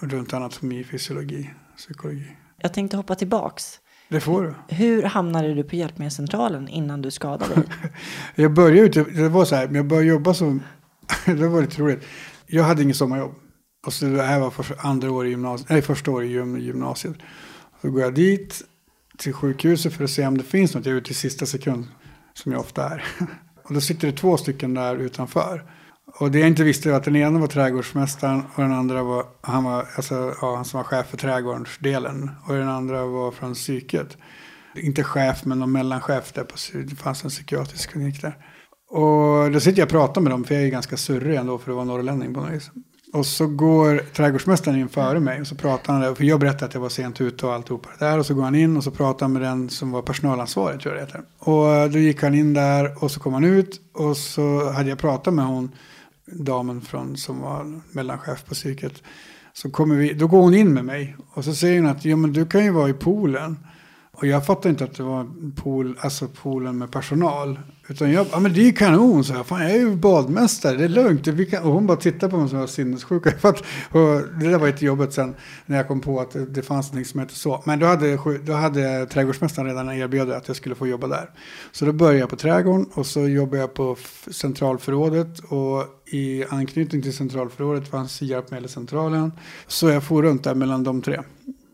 runt anatomi, fysiologi, psykologi. Jag tänkte hoppa tillbaks. Det får du. Hur hamnade du på Hjälpmedelscentralen innan du skadade dig? jag började ute, det var så här, jag började jobba som, det var lite roligt. Jag hade inget sommarjobb. Och så det här var för andra år i gymnasiet, nej första året i gymnasiet. Så går jag dit till sjukhuset för att se om det finns något. Jag är ute i sista sekund, som jag ofta är. Och då sitter det två stycken där utanför. Och det jag inte visste var att den ena var trädgårdsmästaren och den andra var, han var, alltså, ja, han som var chef för trädgårdsdelen. Och den andra var från psyket. Inte chef, men någon mellanchef där på, det fanns en psykiatrisk klinik där. Och då sitter jag och pratar med dem, för jag är ganska surrig ändå för att vara norrlänning på något vis. Och så går trädgårdsmästaren in före mig och så pratar han, där, för jag berättade att jag var sent ute och alltihopa det där. Och så går han in och så pratar han med den som var personalansvarig tror jag det heter. Och då gick han in där och så kom han ut och så hade jag pratat med hon, damen från, som var mellanchef på psyket. Så kommer vi, då går hon in med mig och så säger hon att ja, men du kan ju vara i poolen. Och jag fattade inte att det var pool, alltså poolen med personal. Utan jag, ja men det är ju kanon, så jag. Fan, jag är ju badmästare, det är lugnt. Vi kan, och hon bara tittade på mig som var sinnessjuk. Och det där var lite jobbet sen när jag kom på att det, fanns något som hette så. Men då hade, då hade trädgårdsmästaren redan erbjudit att jag skulle få jobba där. Så då började jag på trädgården och så jobbade jag på centralförrådet. Och i anknytning till centralförrådet fanns Hjälpmedelscentralen. Så jag for runt där mellan de tre.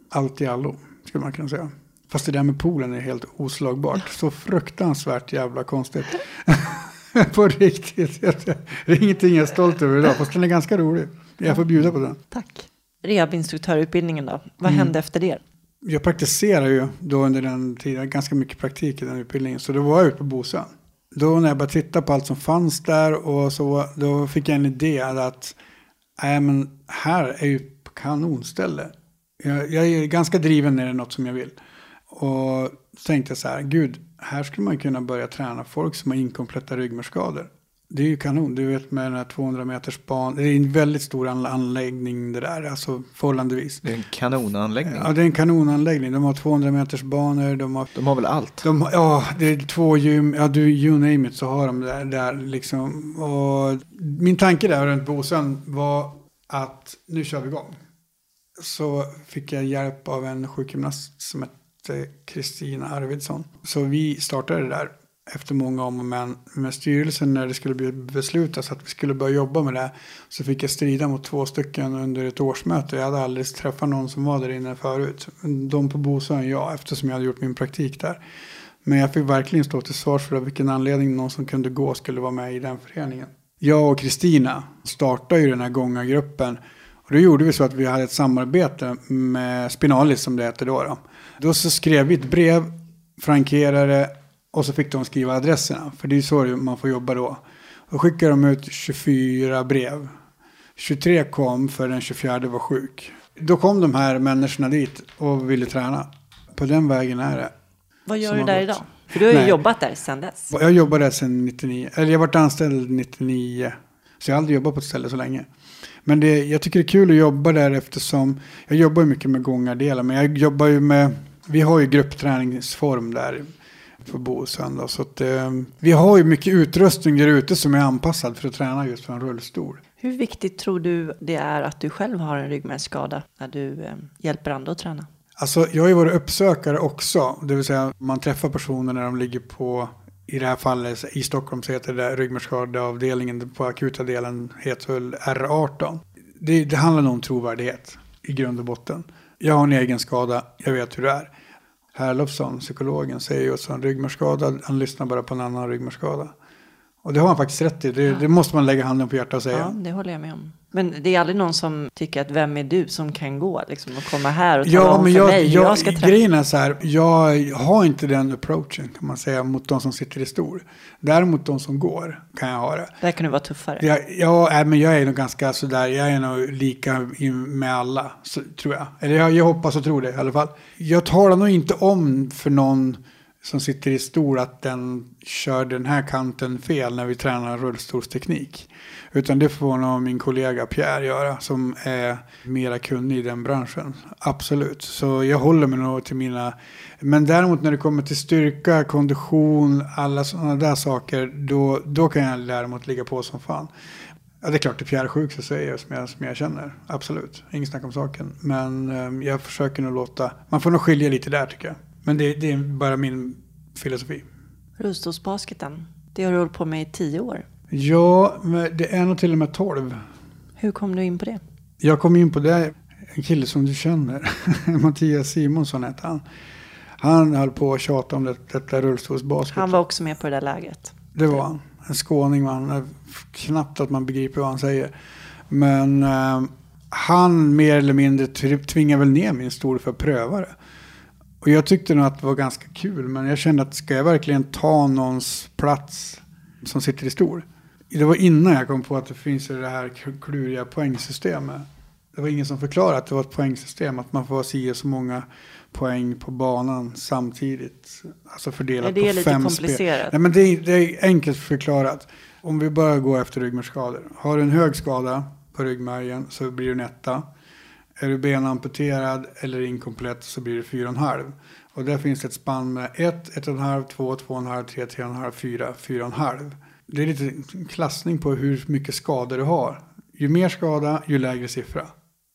Allt i allo, skulle man kunna säga. Fast det där med poolen är helt oslagbart. Så fruktansvärt jävla konstigt. på riktigt. Det är ingenting jag är stolt över idag. Fast den är ganska rolig. Jag får bjuda på den. Tack. Rehabinstruktörutbildningen då? Vad mm. hände efter det? Jag praktiserade ju då under den tiden. Ganska mycket praktik i den utbildningen. Så då var jag ute på Bosön. Då när jag började titta på allt som fanns där och så. Då fick jag en idé att. Nej men här är ju kanonställe. Jag, jag är ganska driven när det är något som jag vill. Och tänkte jag så här, gud, här skulle man kunna börja träna folk som har inkompletta ryggmärgsskador. Det är ju kanon, du vet med den här 200 meters ban. Det är en väldigt stor anläggning det där, alltså förhållandevis. Det är en kanonanläggning. Ja, det är en kanonanläggning. De har 200 meters banor. De har, de har väl allt? De, ja, det är två gym. Ja, du, you name it så har de det där liksom. Och min tanke där runt Bosön var att nu kör vi igång. Så fick jag hjälp av en sjukgymnast som hette Kristina Arvidsson. Så vi startade det där efter många om och men med styrelsen när det skulle bli beslutas att vi skulle börja jobba med det. Så fick jag strida mot två stycken under ett årsmöte. Jag hade aldrig träffat någon som var där inne förut. De på Bosön, ja, eftersom jag hade gjort min praktik där. Men jag fick verkligen stå till svars för vilken anledning någon som kunde gå skulle vara med i den föreningen. Jag och Kristina startade ju den här gångargruppen. Och då gjorde vi så att vi hade ett samarbete med Spinalis som det heter då. då då så skrev vi ett brev, frankerade och så fick de skriva adresserna. För det är så man får jobba då. Då skickade de ut 24 brev. 23 kom för den 24 var sjuk. Då kom de här människorna dit och ville träna. På den vägen är det. Vad gör du där gått. idag? För du har ju Nej. jobbat där sedan dess. Jag jobbade där sedan 99. Eller jag varit anställd 99. Så jag har aldrig jobbat på ett ställe så länge. Men det, jag tycker det är kul att jobba där eftersom jag jobbar mycket med gångardelen. Men jag jobbar ju med vi har ju gruppträningsform där på Bosön. Då, så att, eh, vi har ju mycket utrustning där ute som är anpassad för att träna just för en rullstol. Hur viktigt tror du det är att du själv har en ryggmärgsskada när du eh, hjälper andra att träna? Alltså, jag har ju varit uppsökare också. Det vill säga man träffar personer när de ligger på, i det här fallet i Stockholm så heter det ryggmärgsskadeavdelningen på akuta delen heter väl R18 det, det handlar om trovärdighet i grund och botten. Jag har en egen skada, jag vet hur det är. Herlofsson, psykologen, säger ju att en ryggmärgsskadad, han lyssnar bara på en annan ryggmärgsskada. Och det har han faktiskt rätt i. Det, ja. det, måste man lägga handen på hjärtat och säga. Ja, det håller jag med om. Men det är aldrig någon som tycker att vem är du som kan gå liksom, och komma här och tala ja, om men för jag, mig jag, jag ska träffa. Grejen är så här, jag har inte den approachen kan man säga mot de som sitter i stol. Däremot de som går kan jag ha det. Där kan du vara tuffare. Jag, ja, men jag är nog ganska sådär, jag är nog lika med alla, så, tror jag. Eller jag, jag hoppas och tror det i alla fall. Jag talar nog inte om för någon som sitter i stol att den kör den här kanten fel när vi tränar rullstolsteknik. Utan det får nog min kollega Pierre göra som är mera kunnig i den branschen. Absolut. Så jag håller mig nog till mina... Men däremot när det kommer till styrka, kondition, alla sådana där saker. Då, då kan jag däremot ligga på som fan. Ja, det är klart, det är Pierre sjuk så säger jag som, jag som jag känner. Absolut, inget snack om saken. Men um, jag försöker nog låta... Man får nog skilja lite där tycker jag. Men det, det är bara min filosofi. Rullstolsbasketen, det har du hållit på med i tio år. Ja, det är nog till och med tolv. Hur kom du in på det? Jag kom in på det, en kille som du känner, Mattias Simonsson hette han. Han höll på att tjata om det, detta rullstolsbasket. Han var också med på det där lägret. Det var han. En skåning han. Knappt att man begriper vad han säger. Men eh, han mer eller mindre tvingade väl ner min stol för att pröva det. Och jag tyckte nog att det var ganska kul. Men jag kände att ska jag verkligen ta någons plats som sitter i stol? Det var innan jag kom på att det finns det här kluriga poängsystemet. Det var ingen som förklarade att det var ett poängsystem. Att man får si så många poäng på banan samtidigt. Alltså fördelat på fem spel. Det är lite komplicerat. Nej, men det är, det är enkelt förklarat. Om vi bara går efter ryggmärgsskador. Har du en hög skada på ryggmärgen så blir du en etta. Är du benamputerad eller inkomplett så blir det 4,5. Och där finns ett spann med 1, 1,5, 2, 2,5, 3, 3,5, 4, 4,5. Det är lite klassning på hur mycket skador du har. Ju mer skada, ju lägre siffra.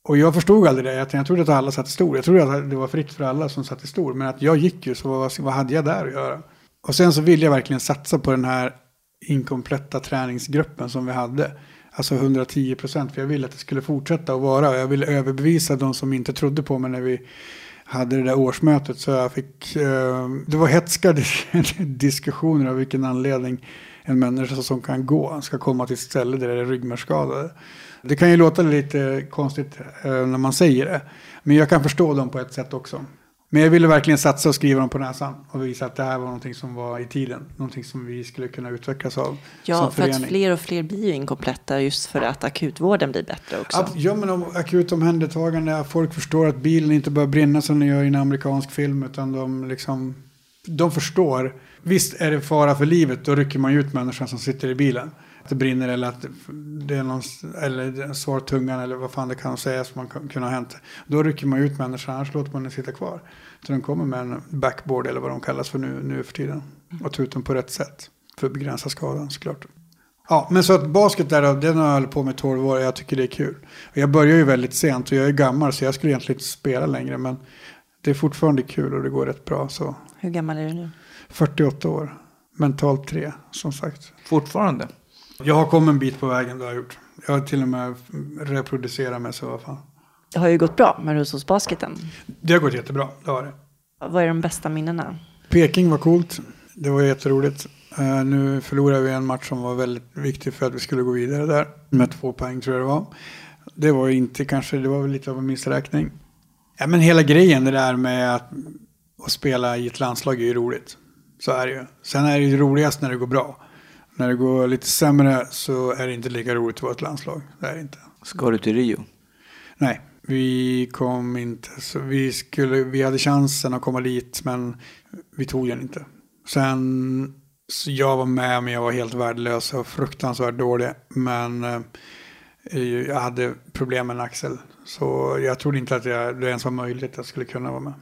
Och jag förstod aldrig det. Jag trodde att alla satt i stor. Jag trodde att det var fritt för alla som satt i stor. Men att jag gick ju, så vad, vad hade jag där att göra? Och sen så ville jag verkligen satsa på den här inkompletta träningsgruppen som vi hade. Alltså 110 procent. För jag ville att det skulle fortsätta att vara. Och jag ville överbevisa de som inte trodde på mig när vi hade det där årsmötet. Så jag fick, eh, det var hetska diskussioner av vilken anledning en människa som kan gå ska komma till ett ställe där det är ryggmärgsskadade. Det kan ju låta lite konstigt eh, när man säger det. Men jag kan förstå dem på ett sätt också. Men jag ville verkligen satsa och skriva dem på näsan och visa att det här var någonting som var i tiden. Någonting som vi skulle kunna utvecklas av Ja, för att fler och fler blir ju inkompletta just för att akutvården blir bättre också. ja, men om akut omhändertagande, folk förstår att bilen inte bara brinna som den gör i en amerikansk film, utan de liksom, de förstår. Visst är det fara för livet, då rycker man ut människan som sitter i bilen det brinner eller att det är någon eller sår tungan eller vad fan det kan sägas som man kunde ha hänt. Då rycker man ut människan, annars låter man den sitta kvar. Så den kommer med en backboard eller vad de kallas för nu, nu för tiden. Och ta ut den på rätt sätt. För att begränsa skadan såklart. Ja, men så att basket där, den har jag hållit på med 12 år och jag tycker det är kul. Och jag börjar ju väldigt sent och jag är gammal så jag skulle egentligen inte spela längre. Men det är fortfarande kul och det går rätt bra. Så. Hur gammal är du nu? 48 år. Mentalt 3, som sagt. Fortfarande? Jag har kommit en bit på vägen, det har jag gjort. Jag har till och med reproducerat mig så vad fan. Det har ju gått bra med rullstolsbasketen. Det har gått jättebra, det har det. Vad är de bästa minnena? Peking var coolt. Det var jätteroligt. Uh, nu förlorade vi en match som var väldigt viktig för att vi skulle gå vidare där. Med två poäng tror jag det var. Det var inte kanske, det var väl lite av en missräkning. Ja men hela grejen det där med att, att spela i ett landslag är ju roligt. Så är det ju. Sen är det ju roligast när det går bra. När det går lite sämre så är det inte lika roligt att vara ett landslag. Det är inte. Ska du till Rio? Nej, vi kom inte. Så vi, skulle, vi hade chansen att komma dit men vi tog den inte. Sen, så jag var med men jag var helt värdelös och fruktansvärt dålig. Men eh, jag hade problem med en axel. Så jag trodde inte att jag, det ens var möjligt att jag skulle kunna vara med.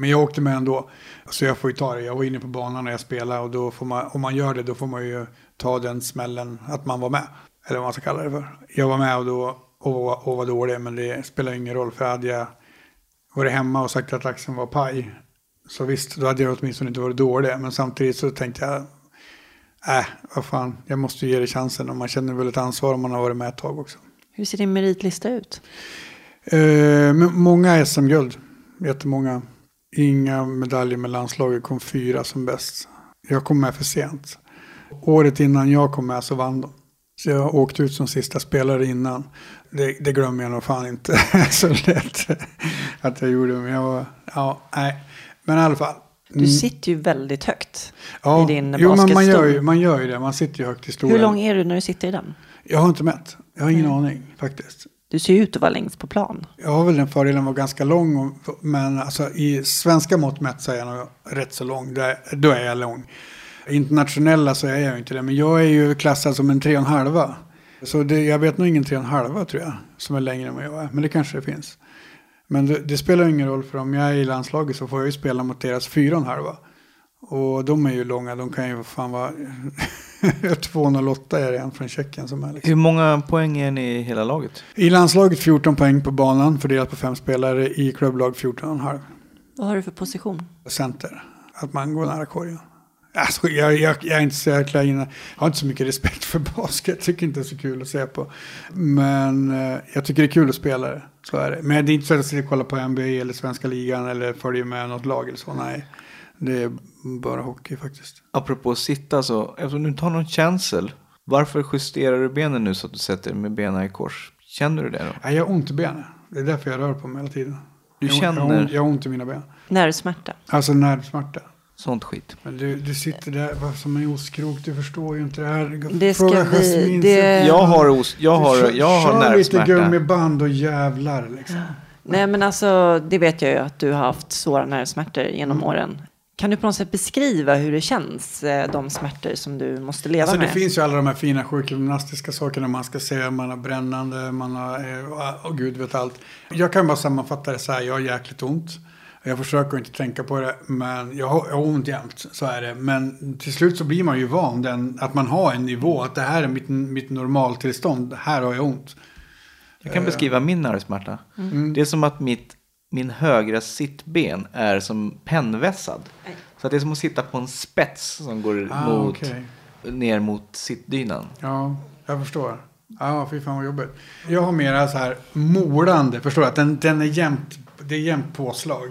Men jag åkte med ändå. Så jag får ju ta det. Jag var inne på banan när jag spelade och då får man, om man gör det då får man ju ta den smällen att man var med. Eller vad man ska kalla det för. Jag var med och, då, och, och var dålig men det spelar ingen roll för hade jag varit hemma och sagt att axeln var paj. Så visst, då hade jag åtminstone inte varit dålig. Men samtidigt så tänkte jag, äh, vad fan, jag måste ge det chansen. Och man känner väl ett ansvar om man har varit med ett tag också. Hur ser din meritlista ut? Eh, många SM-guld. Jättemånga. Inga medaljer med landslaget. Kom fyra som bäst. Jag kom med för sent. Året innan jag kom med så vann de. Så jag åkte ut som sista spelare innan. Det, det glömmer jag nog fan inte så lätt att jag gjorde. Men jag var, ja, nej. Men i alla fall. Du sitter ju väldigt högt ja, i din jo, men man basketstol. gör, ju, man gör ju det. Man sitter ju högt i stolen. Hur lång är du när du sitter i den? Jag har inte mätt. Jag har ingen Nej. aning faktiskt. Du ser ut att vara längst på plan. Jag har väl den fördelen att vara ganska lång. Men alltså, i svenska mått mätt så är jag nog rätt så lång. Då är jag lång. Internationella så är jag ju inte det. Men jag är ju klassad som en tre och en halva. Så det, jag vet nog ingen tre och en halva tror jag. Som är längre än vad jag är. Men det kanske det finns. Men det, det spelar ju ingen roll för om jag är i landslaget så får jag ju spela mot deras fyra och en halva. Och de är ju långa. De kan ju fan vara... 2,08 är det en från Tjeckien som är liksom. Hur många poäng är ni i hela laget? I landslaget 14 poäng på banan fördelat på fem spelare. I klubblag 14,5 Vad har du för position? center. Att man går nära korgen. Alltså, jag, jag, jag är inte så jäkla inne. Jag har inte så mycket respekt för basket. Jag tycker inte det är så kul att se på. Men eh, jag tycker det är kul att spela det. Så är det. Men det är inte så att jag sitter och kollar på NBA eller svenska ligan eller följer med något lag eller så. Nej, det är bara hockey faktiskt. Apropå sitta så, eftersom du inte har någon känsel, varför justerar du benen nu så att du sätter med benen i kors? Känner du det då? Nej, jag har ont i benen. Det är därför jag rör på mig hela tiden. Du jag, har- känner- Jag har, ont, jag har ont i mina ben. Nervsmärta. Alltså nervsmärta. Sånt skit. Men du, du sitter där som en ostkrok, du förstår ju inte det här. Det ska Fråga vi- det- Jag har, os, jag har, Kör- jag har Kör lite nervsmärta. gummiband och jävlar liksom. Nej men alltså det vet jag ju att du har haft svåra nervsmärtor genom Mm. åren. Kan du på något sätt beskriva hur det känns, eh, de smärtor som du måste leva Alltså det med? finns ju alla de här fina sjukgymnastiska sakerna man ska se. Man har brännande, man har, eh, och gud vet allt. Jag kan bara sammanfatta det så här, jag har jäkligt ont. Jag försöker inte tänka på det, men jag har, jag har ont jämt. Så är det. Men till slut så blir man ju van den, att man har en nivå. Att det här är mitt, mitt normaltillstånd. Här har jag ont. Jag kan beskriva min nervsmärta. Mm. Det är som att mitt, min högra sittben är som pennvässad. Så att det är som att sitta på en spets som går Ah, mot, okej. ner mot sittdynan. Ja, jag förstår. Ja, fy fan vad jobbigt. Jag har mera så här molande, förstår du? Att den, den är jämnt, det är jämnt påslag.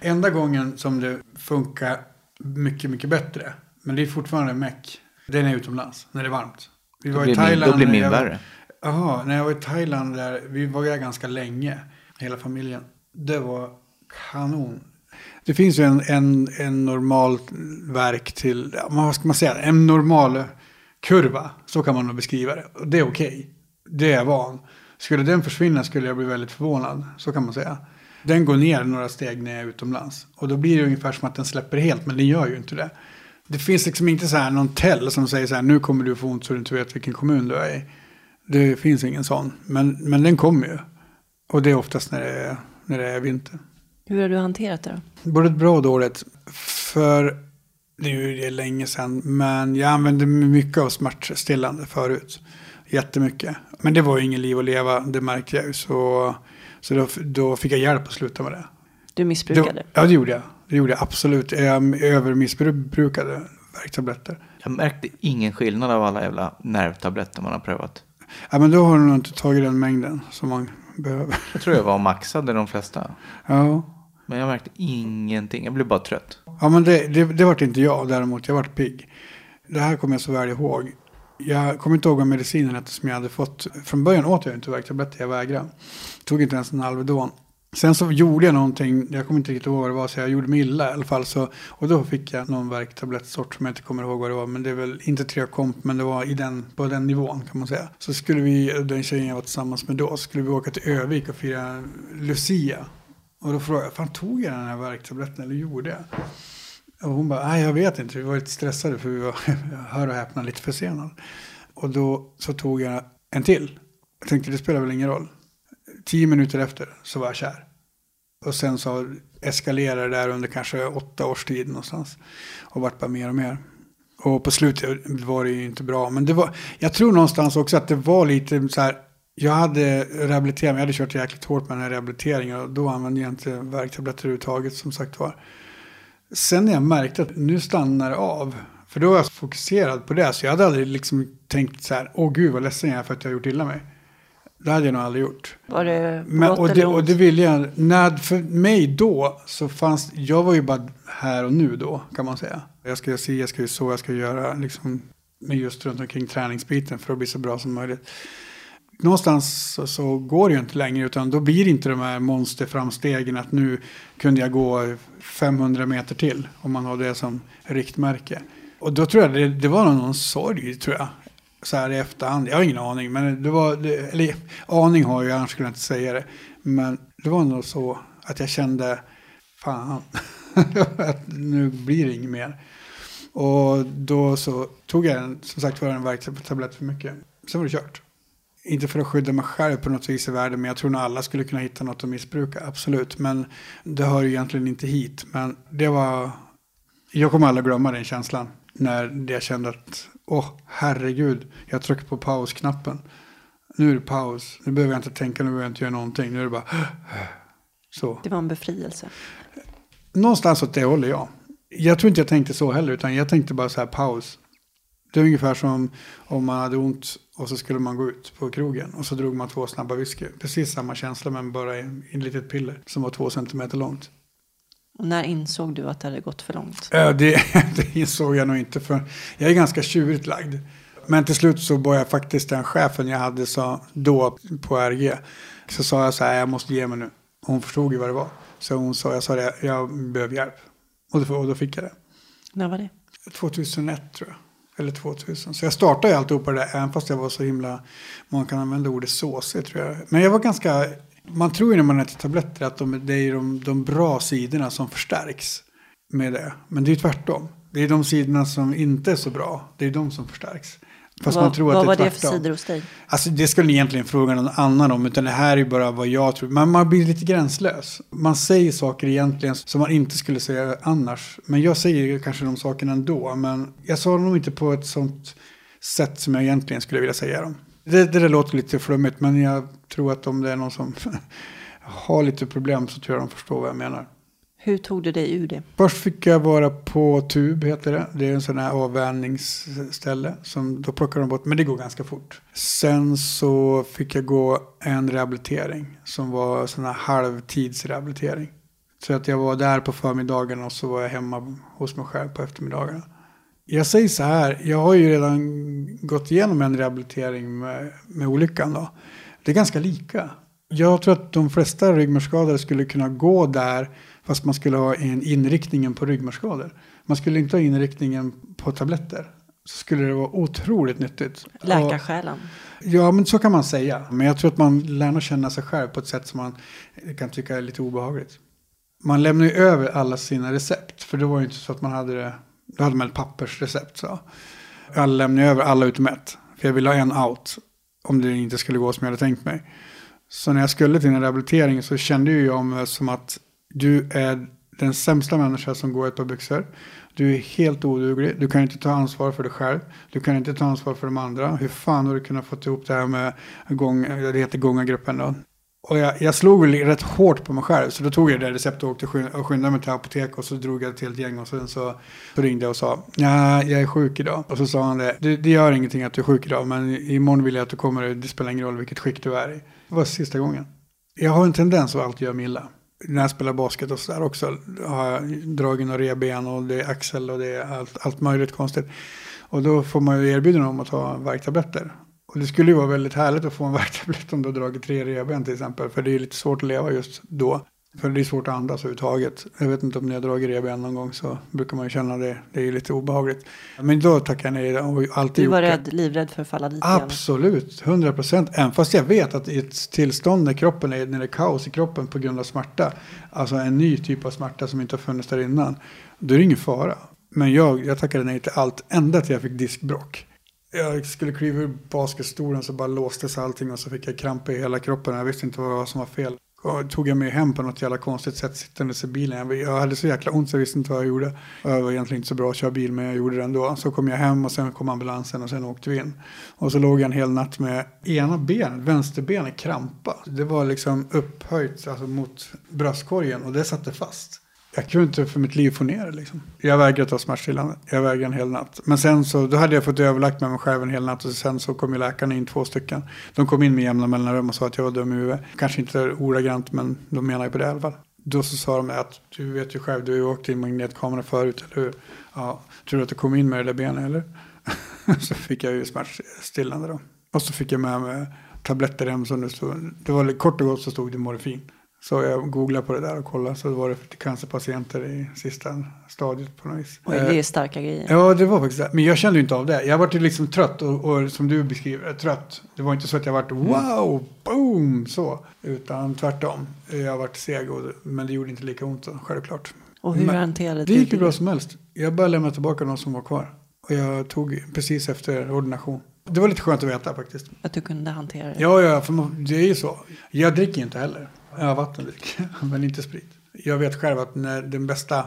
Enda gången som det funkar mycket, mycket bättre, men det är fortfarande meck, den är utomlands, när det är varmt. Vi Då var blir, i min, Thailand. då blir min värre. Jaha, när jag var i Thailand där, vi var där ganska länge, hela familjen. Det var kanon. Det finns ju en, en, en normal verk till, vad ska man säga, en normal kurva. Så kan man nog beskriva det. Och det är okej. Det är jag van. Skulle den försvinna skulle jag bli väldigt förvånad. Så kan man säga. Den går ner några steg när jag är utomlands. Och då blir det ungefär som att den släpper helt, men den gör ju inte det. Det finns liksom inte så här någon tell som säger så här, nu kommer du få ont så du inte vet vilken kommun du är i. Det finns ingen sån. Men, men den kommer ju. Och det är oftast när det är, när det är vinter. Hur har du hanterat det då? Både bra och dåligt. För det är ju det är länge sedan. Men jag använde mycket av smärtstillande förut. Jättemycket. Men det var ju ingen liv att leva. Det märkte jag ju. Så, så då, då fick jag hjälp att sluta med det. Du missbrukade? Det, ja, det gjorde jag. Det gjorde jag absolut. Jag övermissbrukade värktabletter. Jag märkte ingen skillnad av alla jävla nervtabletter man har prövat. Ja, men då har du nog inte tagit den mängden som man behöver. Jag tror jag var maxade de flesta. Ja, Men jag märkte ingenting. Jag blev bara trött. ja men det, det, det vart inte jag däremot. Jag vart pigg. Det här kommer jag så väl ihåg. Jag kommer inte ihåg vad medicinen hette som jag hade fått. Från början åt jag inte värktabletter, jag vägrade. Tog inte ens en Alvedon. Sen så gjorde jag någonting, jag kommer inte riktigt ihåg vad det var, så jag gjorde mig illa i alla fall. Så, och då fick jag någon värktablettsort som jag inte kommer ihåg vad det var. Men det är väl inte Treakomp, men det var i den, på den nivån kan man säga. Så skulle vi, den tjejen jag var tillsammans med då, skulle vi åka till Övik och fira Lucia. Och då frågade jag, fan tog jag den här värktabletten eller gjorde jag? Och hon bara, nej jag vet inte, vi var lite stressade för vi var, hör och häpna, lite försenade. Och då så tog jag en till. Jag tänkte det spelar väl ingen roll. Tio minuter efter så var jag kär. Och sen så eskalerade det där under kanske åtta års tid någonstans. Och vart bara mer och mer. Och på slutet var det ju inte bra. Men det var, jag tror någonstans också att det var lite så här. Jag hade rehabilitering, jag hade kört jäkligt hårt med den här rehabiliteringen. Och då använde jag inte värktabletter överhuvudtaget som sagt var. Sen när jag märkte att nu stannar det av. För då var jag fokuserad på det. Så jag hade aldrig liksom tänkt så här, åh gud vad ledsen jag är för att jag har gjort illa mig. Det hade jag nog aldrig gjort. Var det Men, och, det, och det ville jag. När, för mig då så fanns, jag var ju bara här och nu då kan man säga. Jag ska se, jag ska ju så, jag ska göra liksom med just runt omkring träningsbiten för att bli så bra som möjligt. Någonstans så, så går det ju inte längre utan då blir det inte de här monsterframstegen att nu kunde jag gå 500 meter till om man har det som riktmärke. Och då tror jag det, det var någon sorg tror jag. Så här i efterhand. Jag har ingen aning. Men det var, det, eller aning har jag, annars skulle jag inte säga det. Men det var nog så att jag kände, fan, att nu blir det inget mer. Och då så tog jag en, som sagt var en värktablett för mycket. Sen var det kört. Inte för att skydda mig själv på något vis i världen, men jag tror nog alla skulle kunna hitta något att missbruka, absolut. Men det hör ju egentligen inte hit. Men det var, jag kommer aldrig glömma den känslan. När jag kände att, åh herregud, jag trycker på pausknappen. Nu är det paus, nu behöver jag inte tänka, nu behöver jag inte göra någonting. Nu är det bara, så. Det var en befrielse. Någonstans åt det håller jag. Jag tror inte jag tänkte så heller, utan jag tänkte bara så här paus. Det är ungefär som om man hade ont och så skulle man gå ut på krogen och så drog man två snabba whisky. Precis samma känsla men bara i i ett litet piller som var två centimeter långt. Och när insåg du att det hade gått för långt? Ja, det, det insåg jag nog inte för jag är ganska tjurigt lagd. Men till slut så jag faktiskt den chefen jag hade så, då på RG. Så sa jag så här, jag måste ge mig nu. Hon förstod ju vad det var. Så hon sa, jag sa det, jag behöver hjälp. Och då, och då fick jag det. När var det? 2001 tror jag. Eller 2000. Så jag startade ju alltihopa det där, även fast jag var så himla, man kan använda ordet såsig tror jag. Men jag var ganska, man tror ju när man äter tabletter att de, det är de, de bra sidorna som förstärks med det. Men det är ju tvärtom. Det är de sidorna som inte är så bra, det är de som förstärks. Fast vad man tror att var det är det för sidor hos dig? Alltså det skulle ni egentligen fråga någon annan om, utan det här är bara vad jag tror. Men man blir lite gränslös. Man säger saker egentligen som man inte skulle säga annars. Men jag säger kanske de sakerna ändå, men jag sa dem inte på ett sånt sätt som jag egentligen skulle vilja säga dem. Det, det där låter lite flummigt, men jag tror att om det är någon som har lite problem så tror jag de förstår vad jag menar. Hur tog du dig ur det? Först fick jag vara på tub, heter det. Det är en sån här avvänjningsställe. Som då plockar de bort, men det går ganska fort. Sen så fick jag gå en rehabilitering. Som var sån här halvtidsrehabilitering. Så att jag var där på förmiddagen och så var jag hemma hos mig själv på eftermiddagarna. Jag säger så här, jag har ju redan gått igenom en rehabilitering med, med olyckan då. Det är ganska lika. Jag tror att de flesta ryggmärgsskadade skulle kunna gå där fast man skulle ha en inriktningen på ryggmärgsskador. Man skulle inte ha inriktningen på tabletter. Så skulle det vara otroligt nyttigt. Läkarsjälen. Ja, men så kan man säga. Men jag tror att man lär nog känna sig själv på ett sätt som man kan tycka är lite obehagligt. Man lämnar ju över alla sina recept. För det var ju inte så att man hade det. Då hade man ett pappersrecept. Så. Jag lämnade över alla utom ett. För jag ville ha en out. Om det inte skulle gå som jag hade tänkt mig. Så när jag skulle till en rehabilitering så kände ju jag mig som att du är den sämsta människa som går i ett par byxor. Du är helt oduglig. Du kan inte ta ansvar för dig själv. Du kan inte ta ansvar för de andra. Hur fan har du kunnat få ihop det här med gång, det heter gångagruppen då. Och jag, jag slog väl rätt hårt på mig själv. Så då tog jag det receptet och åkte och skyndade mig till apoteket Och så drog jag till ett gäng och sen så, så ringde jag och sa. Ja, jag är sjuk idag. Och så sa han det. Det, det gör ingenting att du är sjuk idag. Men imorgon vill jag att du kommer. Det spelar ingen roll vilket skick du är i. Det var sista gången. Jag har en tendens att alltid göra mig illa. När jag spelar basket och sådär också har jag dragit några revben och det är axel och det är allt, allt möjligt konstigt. Och då får man ju erbjudande om att ta värktabletter. Och det skulle ju vara väldigt härligt att få en värktablett om du har dragit tre revben till exempel. För det är lite svårt att leva just då. För det är svårt att andas överhuvudtaget. Jag vet inte om ni har dragit revben någon gång så brukar man ju känna det. Det är lite obehagligt. Men då tackar jag nej och alltid Du var det. rädd, livrädd för att falla dit. Absolut, 100 procent. Även fast jag vet att i ett tillstånd när kroppen är, när det är kaos i kroppen på grund av smärta, alltså en ny typ av smärta som inte har funnits där innan, då är det ingen fara. Men jag, jag tackade nej till allt, ända till jag fick diskbråck. Jag skulle kliva ur basketstolen så bara låstes allting och så fick jag kramp i hela kroppen. Jag visste inte vad som var fel. Och tog jag mig hem på något jävla konstigt sätt sittandes i bilen. Jag, hade så jäkla ont så jag visste inte vad jag gjorde. Jag var egentligen inte så bra att köra bil men jag gjorde det ändå. Så kom jag hem och sen kom ambulansen och sen åkte vi in. Och så låg jag en hel natt med ena benet, vänsterbenet krampa. Det var liksom upphöjt alltså, mot bröstkorgen och det satte fast. Jag kunde inte för mitt liv få ner det liksom. Jag vägrade ta smärtstillande. Jag vägrade en hel natt. Men sen så, då hade jag fått överlagt med mig själv en hel natt. Och sen så kom ju läkarna in två stycken. De kom in med jämna mellanrum och sa att jag var dum i huvudet. Kanske inte ordagrant, men de menar ju på det i alla fall. Då så sa de att du vet ju själv, du har ju åkt i magnetkamera förut, eller hur? Ja, tror du att du kom in med det där benet eller? så fick jag ju smärtstillande då. Och så fick jag med mig tabletter hem som det stod. Det var kort och gott så stod det morfin. Så jag googlade på det där och kollade så var det till cancerpatienter i sista stadiet på något vis. Oj, det är starka grejer. Ja, det var faktiskt det. Men jag kände ju inte av det. Jag var liksom trött och, och, som du beskriver, trött. Det var inte så att jag vart wow, boom, så. Utan tvärtom. Jag varit seg, och, men det gjorde inte lika ont självklart. Och hur men, hanterade du det? gick ju bra som helst. Jag bara lämnade tillbaka de som var kvar. Och jag tog precis efter ordination. Det var lite skönt att veta faktiskt. Att du kunde hantera det? Ja, ja, för det är ju så. Jag dricker inte heller. Har vattendryck, men inte sprit. Jag vet själv att när den bästa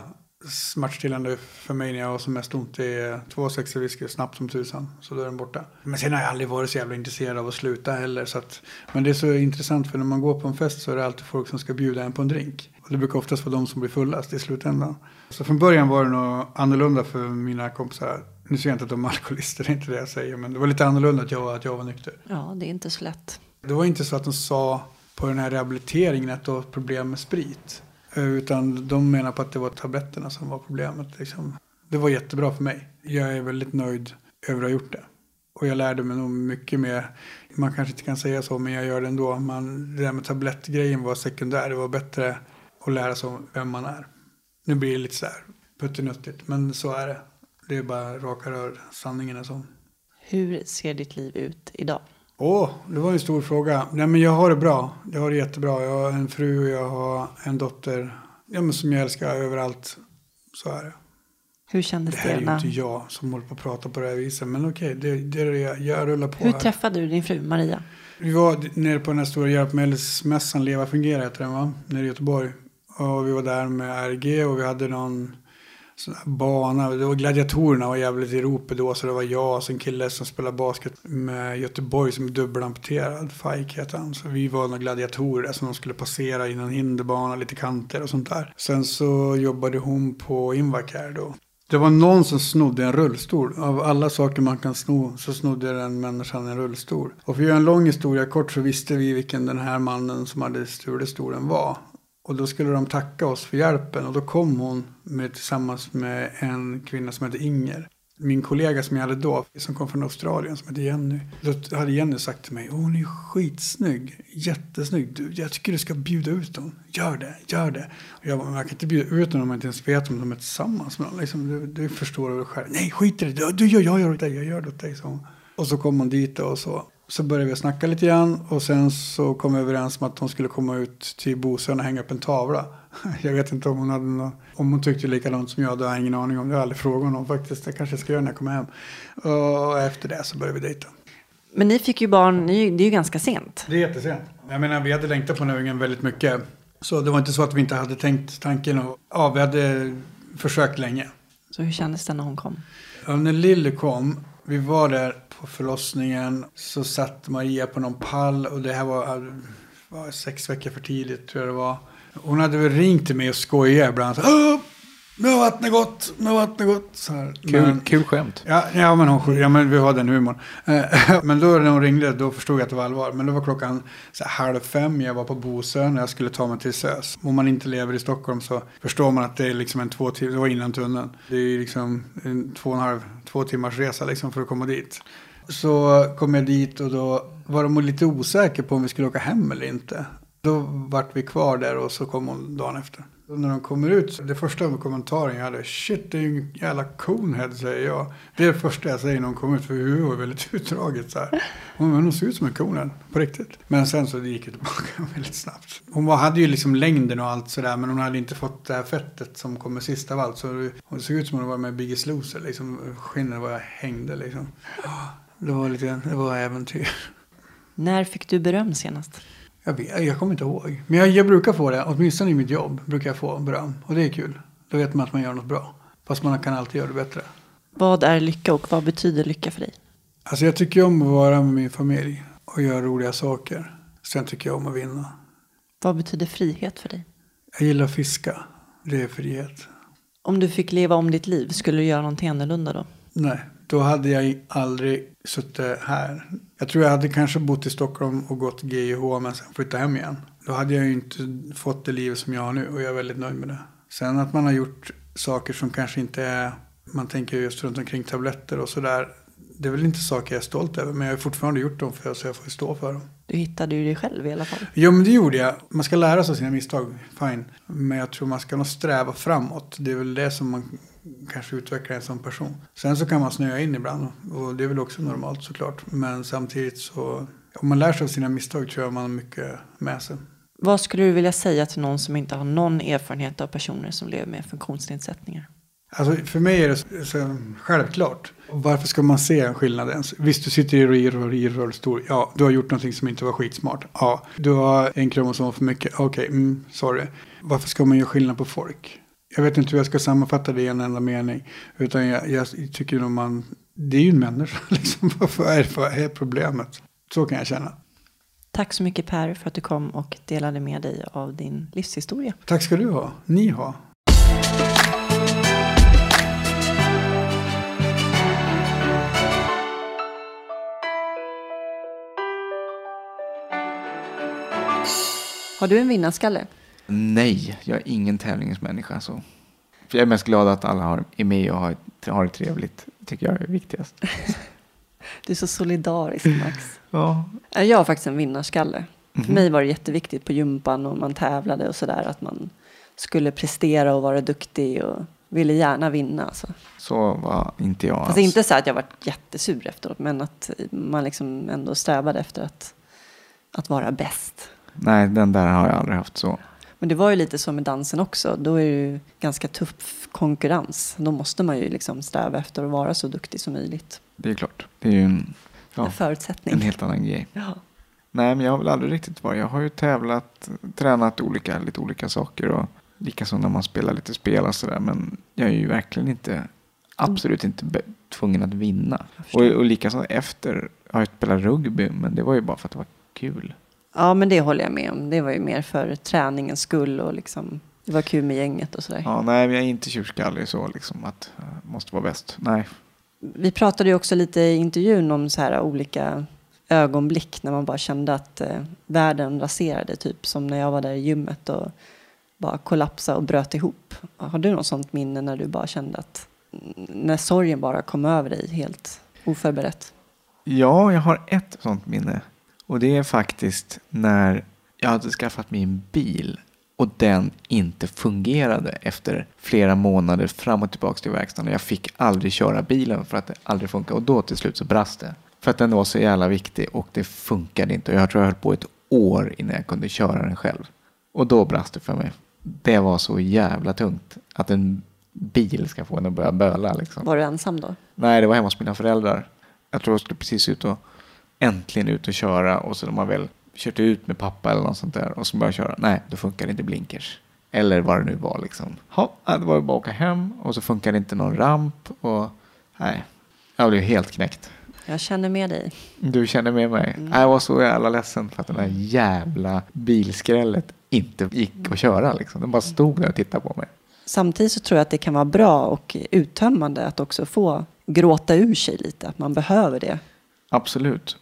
smärtstillande för mig när jag har som mest ont är två sexor whisky snabbt som tusan. Så då är den borta. Men sen har jag aldrig varit så jävla intresserad av att sluta heller. Så att, men det är så intressant för när man går på en fest så är det alltid folk som ska bjuda en på en drink. Och det brukar oftast vara de som blir fullast i slutändan. Så från början var det nog annorlunda för mina kompisar. Nu säger jag inte att de är alkoholister, det är inte det jag säger. Men det var lite annorlunda att jag, att jag var nykter. Ja, det är inte så lätt. Det var inte så att de sa på den här rehabiliteringen att det var problem med sprit. Eh, utan de menar på att det var tabletterna som var problemet. Liksom. Det var jättebra för mig. Jag är väldigt nöjd över att ha gjort det. Och jag lärde mig nog mycket mer. Man kanske inte kan säga så, men jag gör det ändå. Man, det där med tablettgrejen var sekundär. Det var bättre att lära sig om vem man är. Nu blir det lite så här puttinuttigt, men så är det. Det är bara raka rör. Sanningen är sån. Hur ser ditt liv ut idag? Åh, det var en stor fråga. Nej, men jag har det bra. Jag har det jättebra. Jag har en fru och jag har en dotter ja, men som jag älskar överallt. Så är det. Hur kändes det? Det här är ju inte jag som håller på att prata på det här viset. Men okej, det, det är det jag, jag rullar på Hur här. träffade du din fru Maria? Vi var nere på den här stora hjälpmedelsmässan, Leva Fungera heter den va? Nere i Göteborg. Och vi var där med RG och vi hade någon sån här bana. Det var gladiatorerna var jävligt i ropet då. Så det var jag och en kille som spelade basket med Göteborg som är dubbelamputerad. Fike heter han. Så vi var några gladiatorer som de skulle passera innan hinderbana, lite kanter och sånt där. Sen så jobbade hon på Invacare då. Det var någon som snodde en rullstol. Av alla saker man kan sno så snodde den människan en rullstol. Och för att göra en lång historia kort så visste vi vilken den här mannen som hade stulit stolen var. Och då skulle de tacka oss för hjälpen och då kom hon med, tillsammans med en kvinna som hette Inger. Min kollega som jag hade då, som kom från Australien, som hette Jenny. Då hade Jenny sagt till mig, hon är skitsnygg, jättesnygg. Du, jag tycker du ska bjuda ut dem. Gör det, gör det. Och jag bara, jag kan inte bjuda ut dem om jag inte ens vet om de är tillsammans med någon. Liksom, du, du förstår väl själv. Nej, skit i det. Du, jag, jag gör det åt dig, jag gör det åt dig. Så. Och så kom hon dit och så så började vi snacka lite grann och sen så kom vi överens om att hon skulle komma ut till Bosön och hänga upp en tavla. Jag vet inte om hon hade något, om hon tyckte likadant som jag, det har jag ingen aning om. Det har jag aldrig frågat honom faktiskt. Det kanske jag ska göra när jag kommer hem. Och efter det så började vi dejta. Men ni fick ju barn, det är ju ganska sent. Det är jättesent. Jag menar, vi hade längtat på den här ungen väldigt mycket. Så det var inte så att vi inte hade tänkt tanken. Och, ja, vi hade försökt länge. Så hur kändes det när hon kom? Ja, när Lille kom, vi var där på förlossningen så satt Maria på någon pall och det här var, var sex veckor för tidigt tror jag det var. Hon hade väl ringt till mig och skojat ibland. Nu har vattnet gått, nu har vattnet gått. Så här. Kul, men, kul skämt. Ja, ja, men hon, ja, men vi har den humorn. men då när hon ringde, då förstod jag att det var allvar. Men det var klockan så här, halv fem, jag var på Bosön och jag skulle ta mig till SÖS. Om man inte lever i Stockholm så förstår man att det är liksom en två timmar, det var innan tunneln. Det är liksom en två och en halv, två timmars resa liksom för att komma dit. Så kom jag dit och då var de lite osäkra på om vi skulle åka hem eller inte. Då vart vi kvar där och så kom hon dagen efter. Och när de kommer ut, det första kommentaren jag hade, shit det är ju en jävla conehead säger jag. Det är det första jag säger när hon kommer ut, för huvudet var väldigt utdraget så här. Hon, hon ser ut som en conehead, på riktigt. Men sen så gick det tillbaka väldigt snabbt. Hon var, hade ju liksom längden och allt sådär, men hon hade inte fått det här fettet som kommer sist av allt. Så hon såg ut som hon var med Biggest Loser, liksom. Skinnet var hängde liksom. Det var lite, det var äventyr. När fick du beröm senast? Jag, vet, jag kommer inte ihåg. Men jag, jag, brukar få det. Åtminstone i mitt jobb brukar jag få beröm. Och det är kul. Då vet man att man gör något bra. Fast man kan alltid göra det bättre. Vad är lycka och vad betyder lycka för dig? Alltså jag tycker om att vara med min familj. Och göra roliga saker. Sen tycker jag om att vinna. Vad betyder frihet för dig? Jag gillar att fiska. Det är frihet. Om du fick leva om ditt liv, skulle du göra någonting annorlunda då? Nej, då hade jag aldrig suttit här. Jag tror jag hade kanske bott i Stockholm och gått GIH men sen flyttat hem igen. Då hade jag ju inte fått det liv som jag har nu och jag är väldigt nöjd med det. Sen att man har gjort saker som kanske inte är, man tänker just runt omkring tabletter och sådär. Det är väl inte saker jag är stolt över men jag har fortfarande gjort dem för så jag får stå för dem. Du hittade ju dig själv i alla fall. Jo men det gjorde jag. Man ska lära sig av sina misstag, fine. Men jag tror man ska nog sträva framåt. Det är väl det som man kanske utvecklar en som person. Sen så kan man snöa in ibland och det är väl också normalt såklart. Men samtidigt så, om man lär sig av sina misstag tror jag man har mycket med sig. Vad skulle du vilja säga till någon som inte har någon erfarenhet av personer som lever med funktionsnedsättningar? Alltså för mig är det så, självklart. Varför ska man se en skillnad ens? Visst, du sitter i rullstol. Ja, du har gjort någonting som inte var skitsmart. Ja, du har en kromosom för mycket. Okej, okay, mm, sorry. Varför ska man göra skillnad på folk? Jag vet inte hur jag ska sammanfatta det i en enda mening. Utan jag, jag tycker nog man, det är ju en människa liksom. Vad är, vad är problemet? Så kan jag känna. Tack så mycket Per för att du kom och delade med dig av din livshistoria. Tack ska du ha. Ni ha. Har du en vinnarskalle? Nej, jag är ingen tävlingsmänniska. Så. För jag är mest glad att alla har, är med och har, har det trevligt. tycker jag är viktigast. Du är så solidarisk Max. ja. Jag har faktiskt en vinnarskalle. Mm För -hmm. mig var det jätteviktigt på gympan och man tävlade och sådär att man skulle prestera och vara duktig och ville gärna vinna. Alltså. Så var inte jag Fast alls. inte så att jag var jättesur efteråt men att man liksom ändå strävade efter att, att vara bäst. Nej, den där har jag aldrig haft så. Men det var ju lite så med dansen också. Då är det ju ganska tuff konkurrens. Då måste man ju liksom sträva efter att vara så duktig som möjligt. Det är klart. Det är ju en, ja, en förutsättning. en helt annan grej. Ja. Nej, men jag har väl aldrig riktigt varit. Jag har ju tävlat, tränat olika, lite olika saker och likaså när man spelar lite spel och sådär. Men jag är ju verkligen inte, absolut inte tvungen att vinna. Och, och likaså efter har jag spelat rugby, men det var ju bara för att det var kul. Ja, men det håller jag med om. Det var ju mer för träningens skull och liksom det var kul med gänget och sådär. Ja, nej, men jag är inte tjurskallig så liksom att jag måste vara bäst. Nej. Vi pratade ju också lite i intervjun om så här olika ögonblick när man bara kände att eh, världen raserade. Typ som när jag var där i gymmet och bara kollapsade och bröt ihop. Har du något sånt minne när du bara kände att när sorgen bara kom över dig helt oförberett? Ja, jag har ett sånt minne. Och det är faktiskt när jag hade skaffat mig en bil och den inte fungerade efter flera månader fram och tillbaka till verkstaden. Jag fick aldrig köra bilen för att det aldrig funkade och då till slut så brast det. För att den var så jävla viktig och det funkade inte. Och jag tror jag höll på ett år innan jag kunde köra den själv. Och då brast det för mig. Det var så jävla tungt att en bil ska få en att börja böla. Liksom. Var du ensam då? Nej, det var hemma hos mina föräldrar. Jag tror jag skulle precis ut och äntligen ut och köra och så när man väl kört ut med pappa eller något sånt där och så börjar köra. Nej, då funkar inte blinkers. Eller vad det nu var liksom. Ja, det var bara att åka hem och så funkar inte någon ramp och nej, jag blev helt knäckt. Jag känner med dig. Du känner med mig. Mm. Jag var så jävla ledsen för att den där jävla bilskrället inte gick att köra liksom. Den bara stod där och tittade på mig. Samtidigt så tror jag att det kan vara bra och uttömmande att också få gråta ur sig lite. Att man behöver det. Absolut.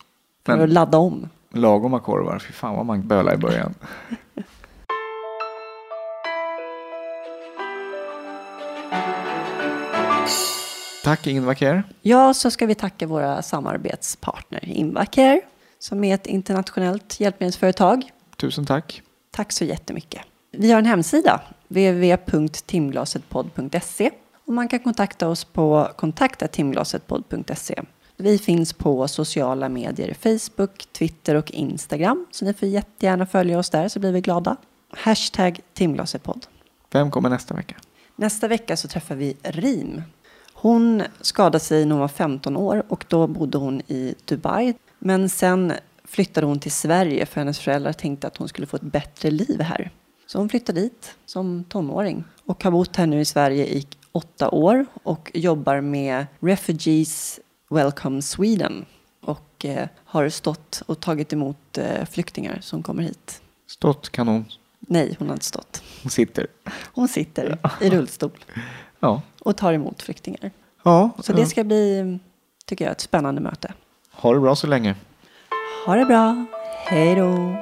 För att ladda om. Lagoma korvar, fy fan vad man bölade i början. Tack Invacare. Ja, så ska vi tacka våra samarbetspartner Invacare som är ett internationellt hjälpmedelsföretag. Tusen tack. Tack så jättemycket. Vi har en hemsida, www.timglasetpodd.se och man kan kontakta oss på kontaktatimglasetpodd.se. Vi finns på sociala medier, Facebook, Twitter och Instagram. Så ni får jättegärna följa oss där så blir vi glada. Hashtag timglasetpodd. Vem kommer nästa vecka? Nästa vecka så träffar vi Rim. Hon skadade sig när hon var 15 år och då bodde hon i Dubai. Men sen flyttade hon till Sverige för hennes föräldrar tänkte att hon skulle få ett bättre liv här. Så hon flyttade dit som tonåring och har bott här nu i Sverige i åtta år och jobbar med Refugees Welcome Sweden och eh, har stått och tagit emot eh, flyktingar som kommer hit. Stått kanon. Nej, hon har inte stått. Hon sitter. Hon sitter i rullstol Ja. och tar emot flyktingar. Ja, Så det ska bli, tycker jag, ett spännande möte. ha det bra så länge. Ha det bra. Hej då.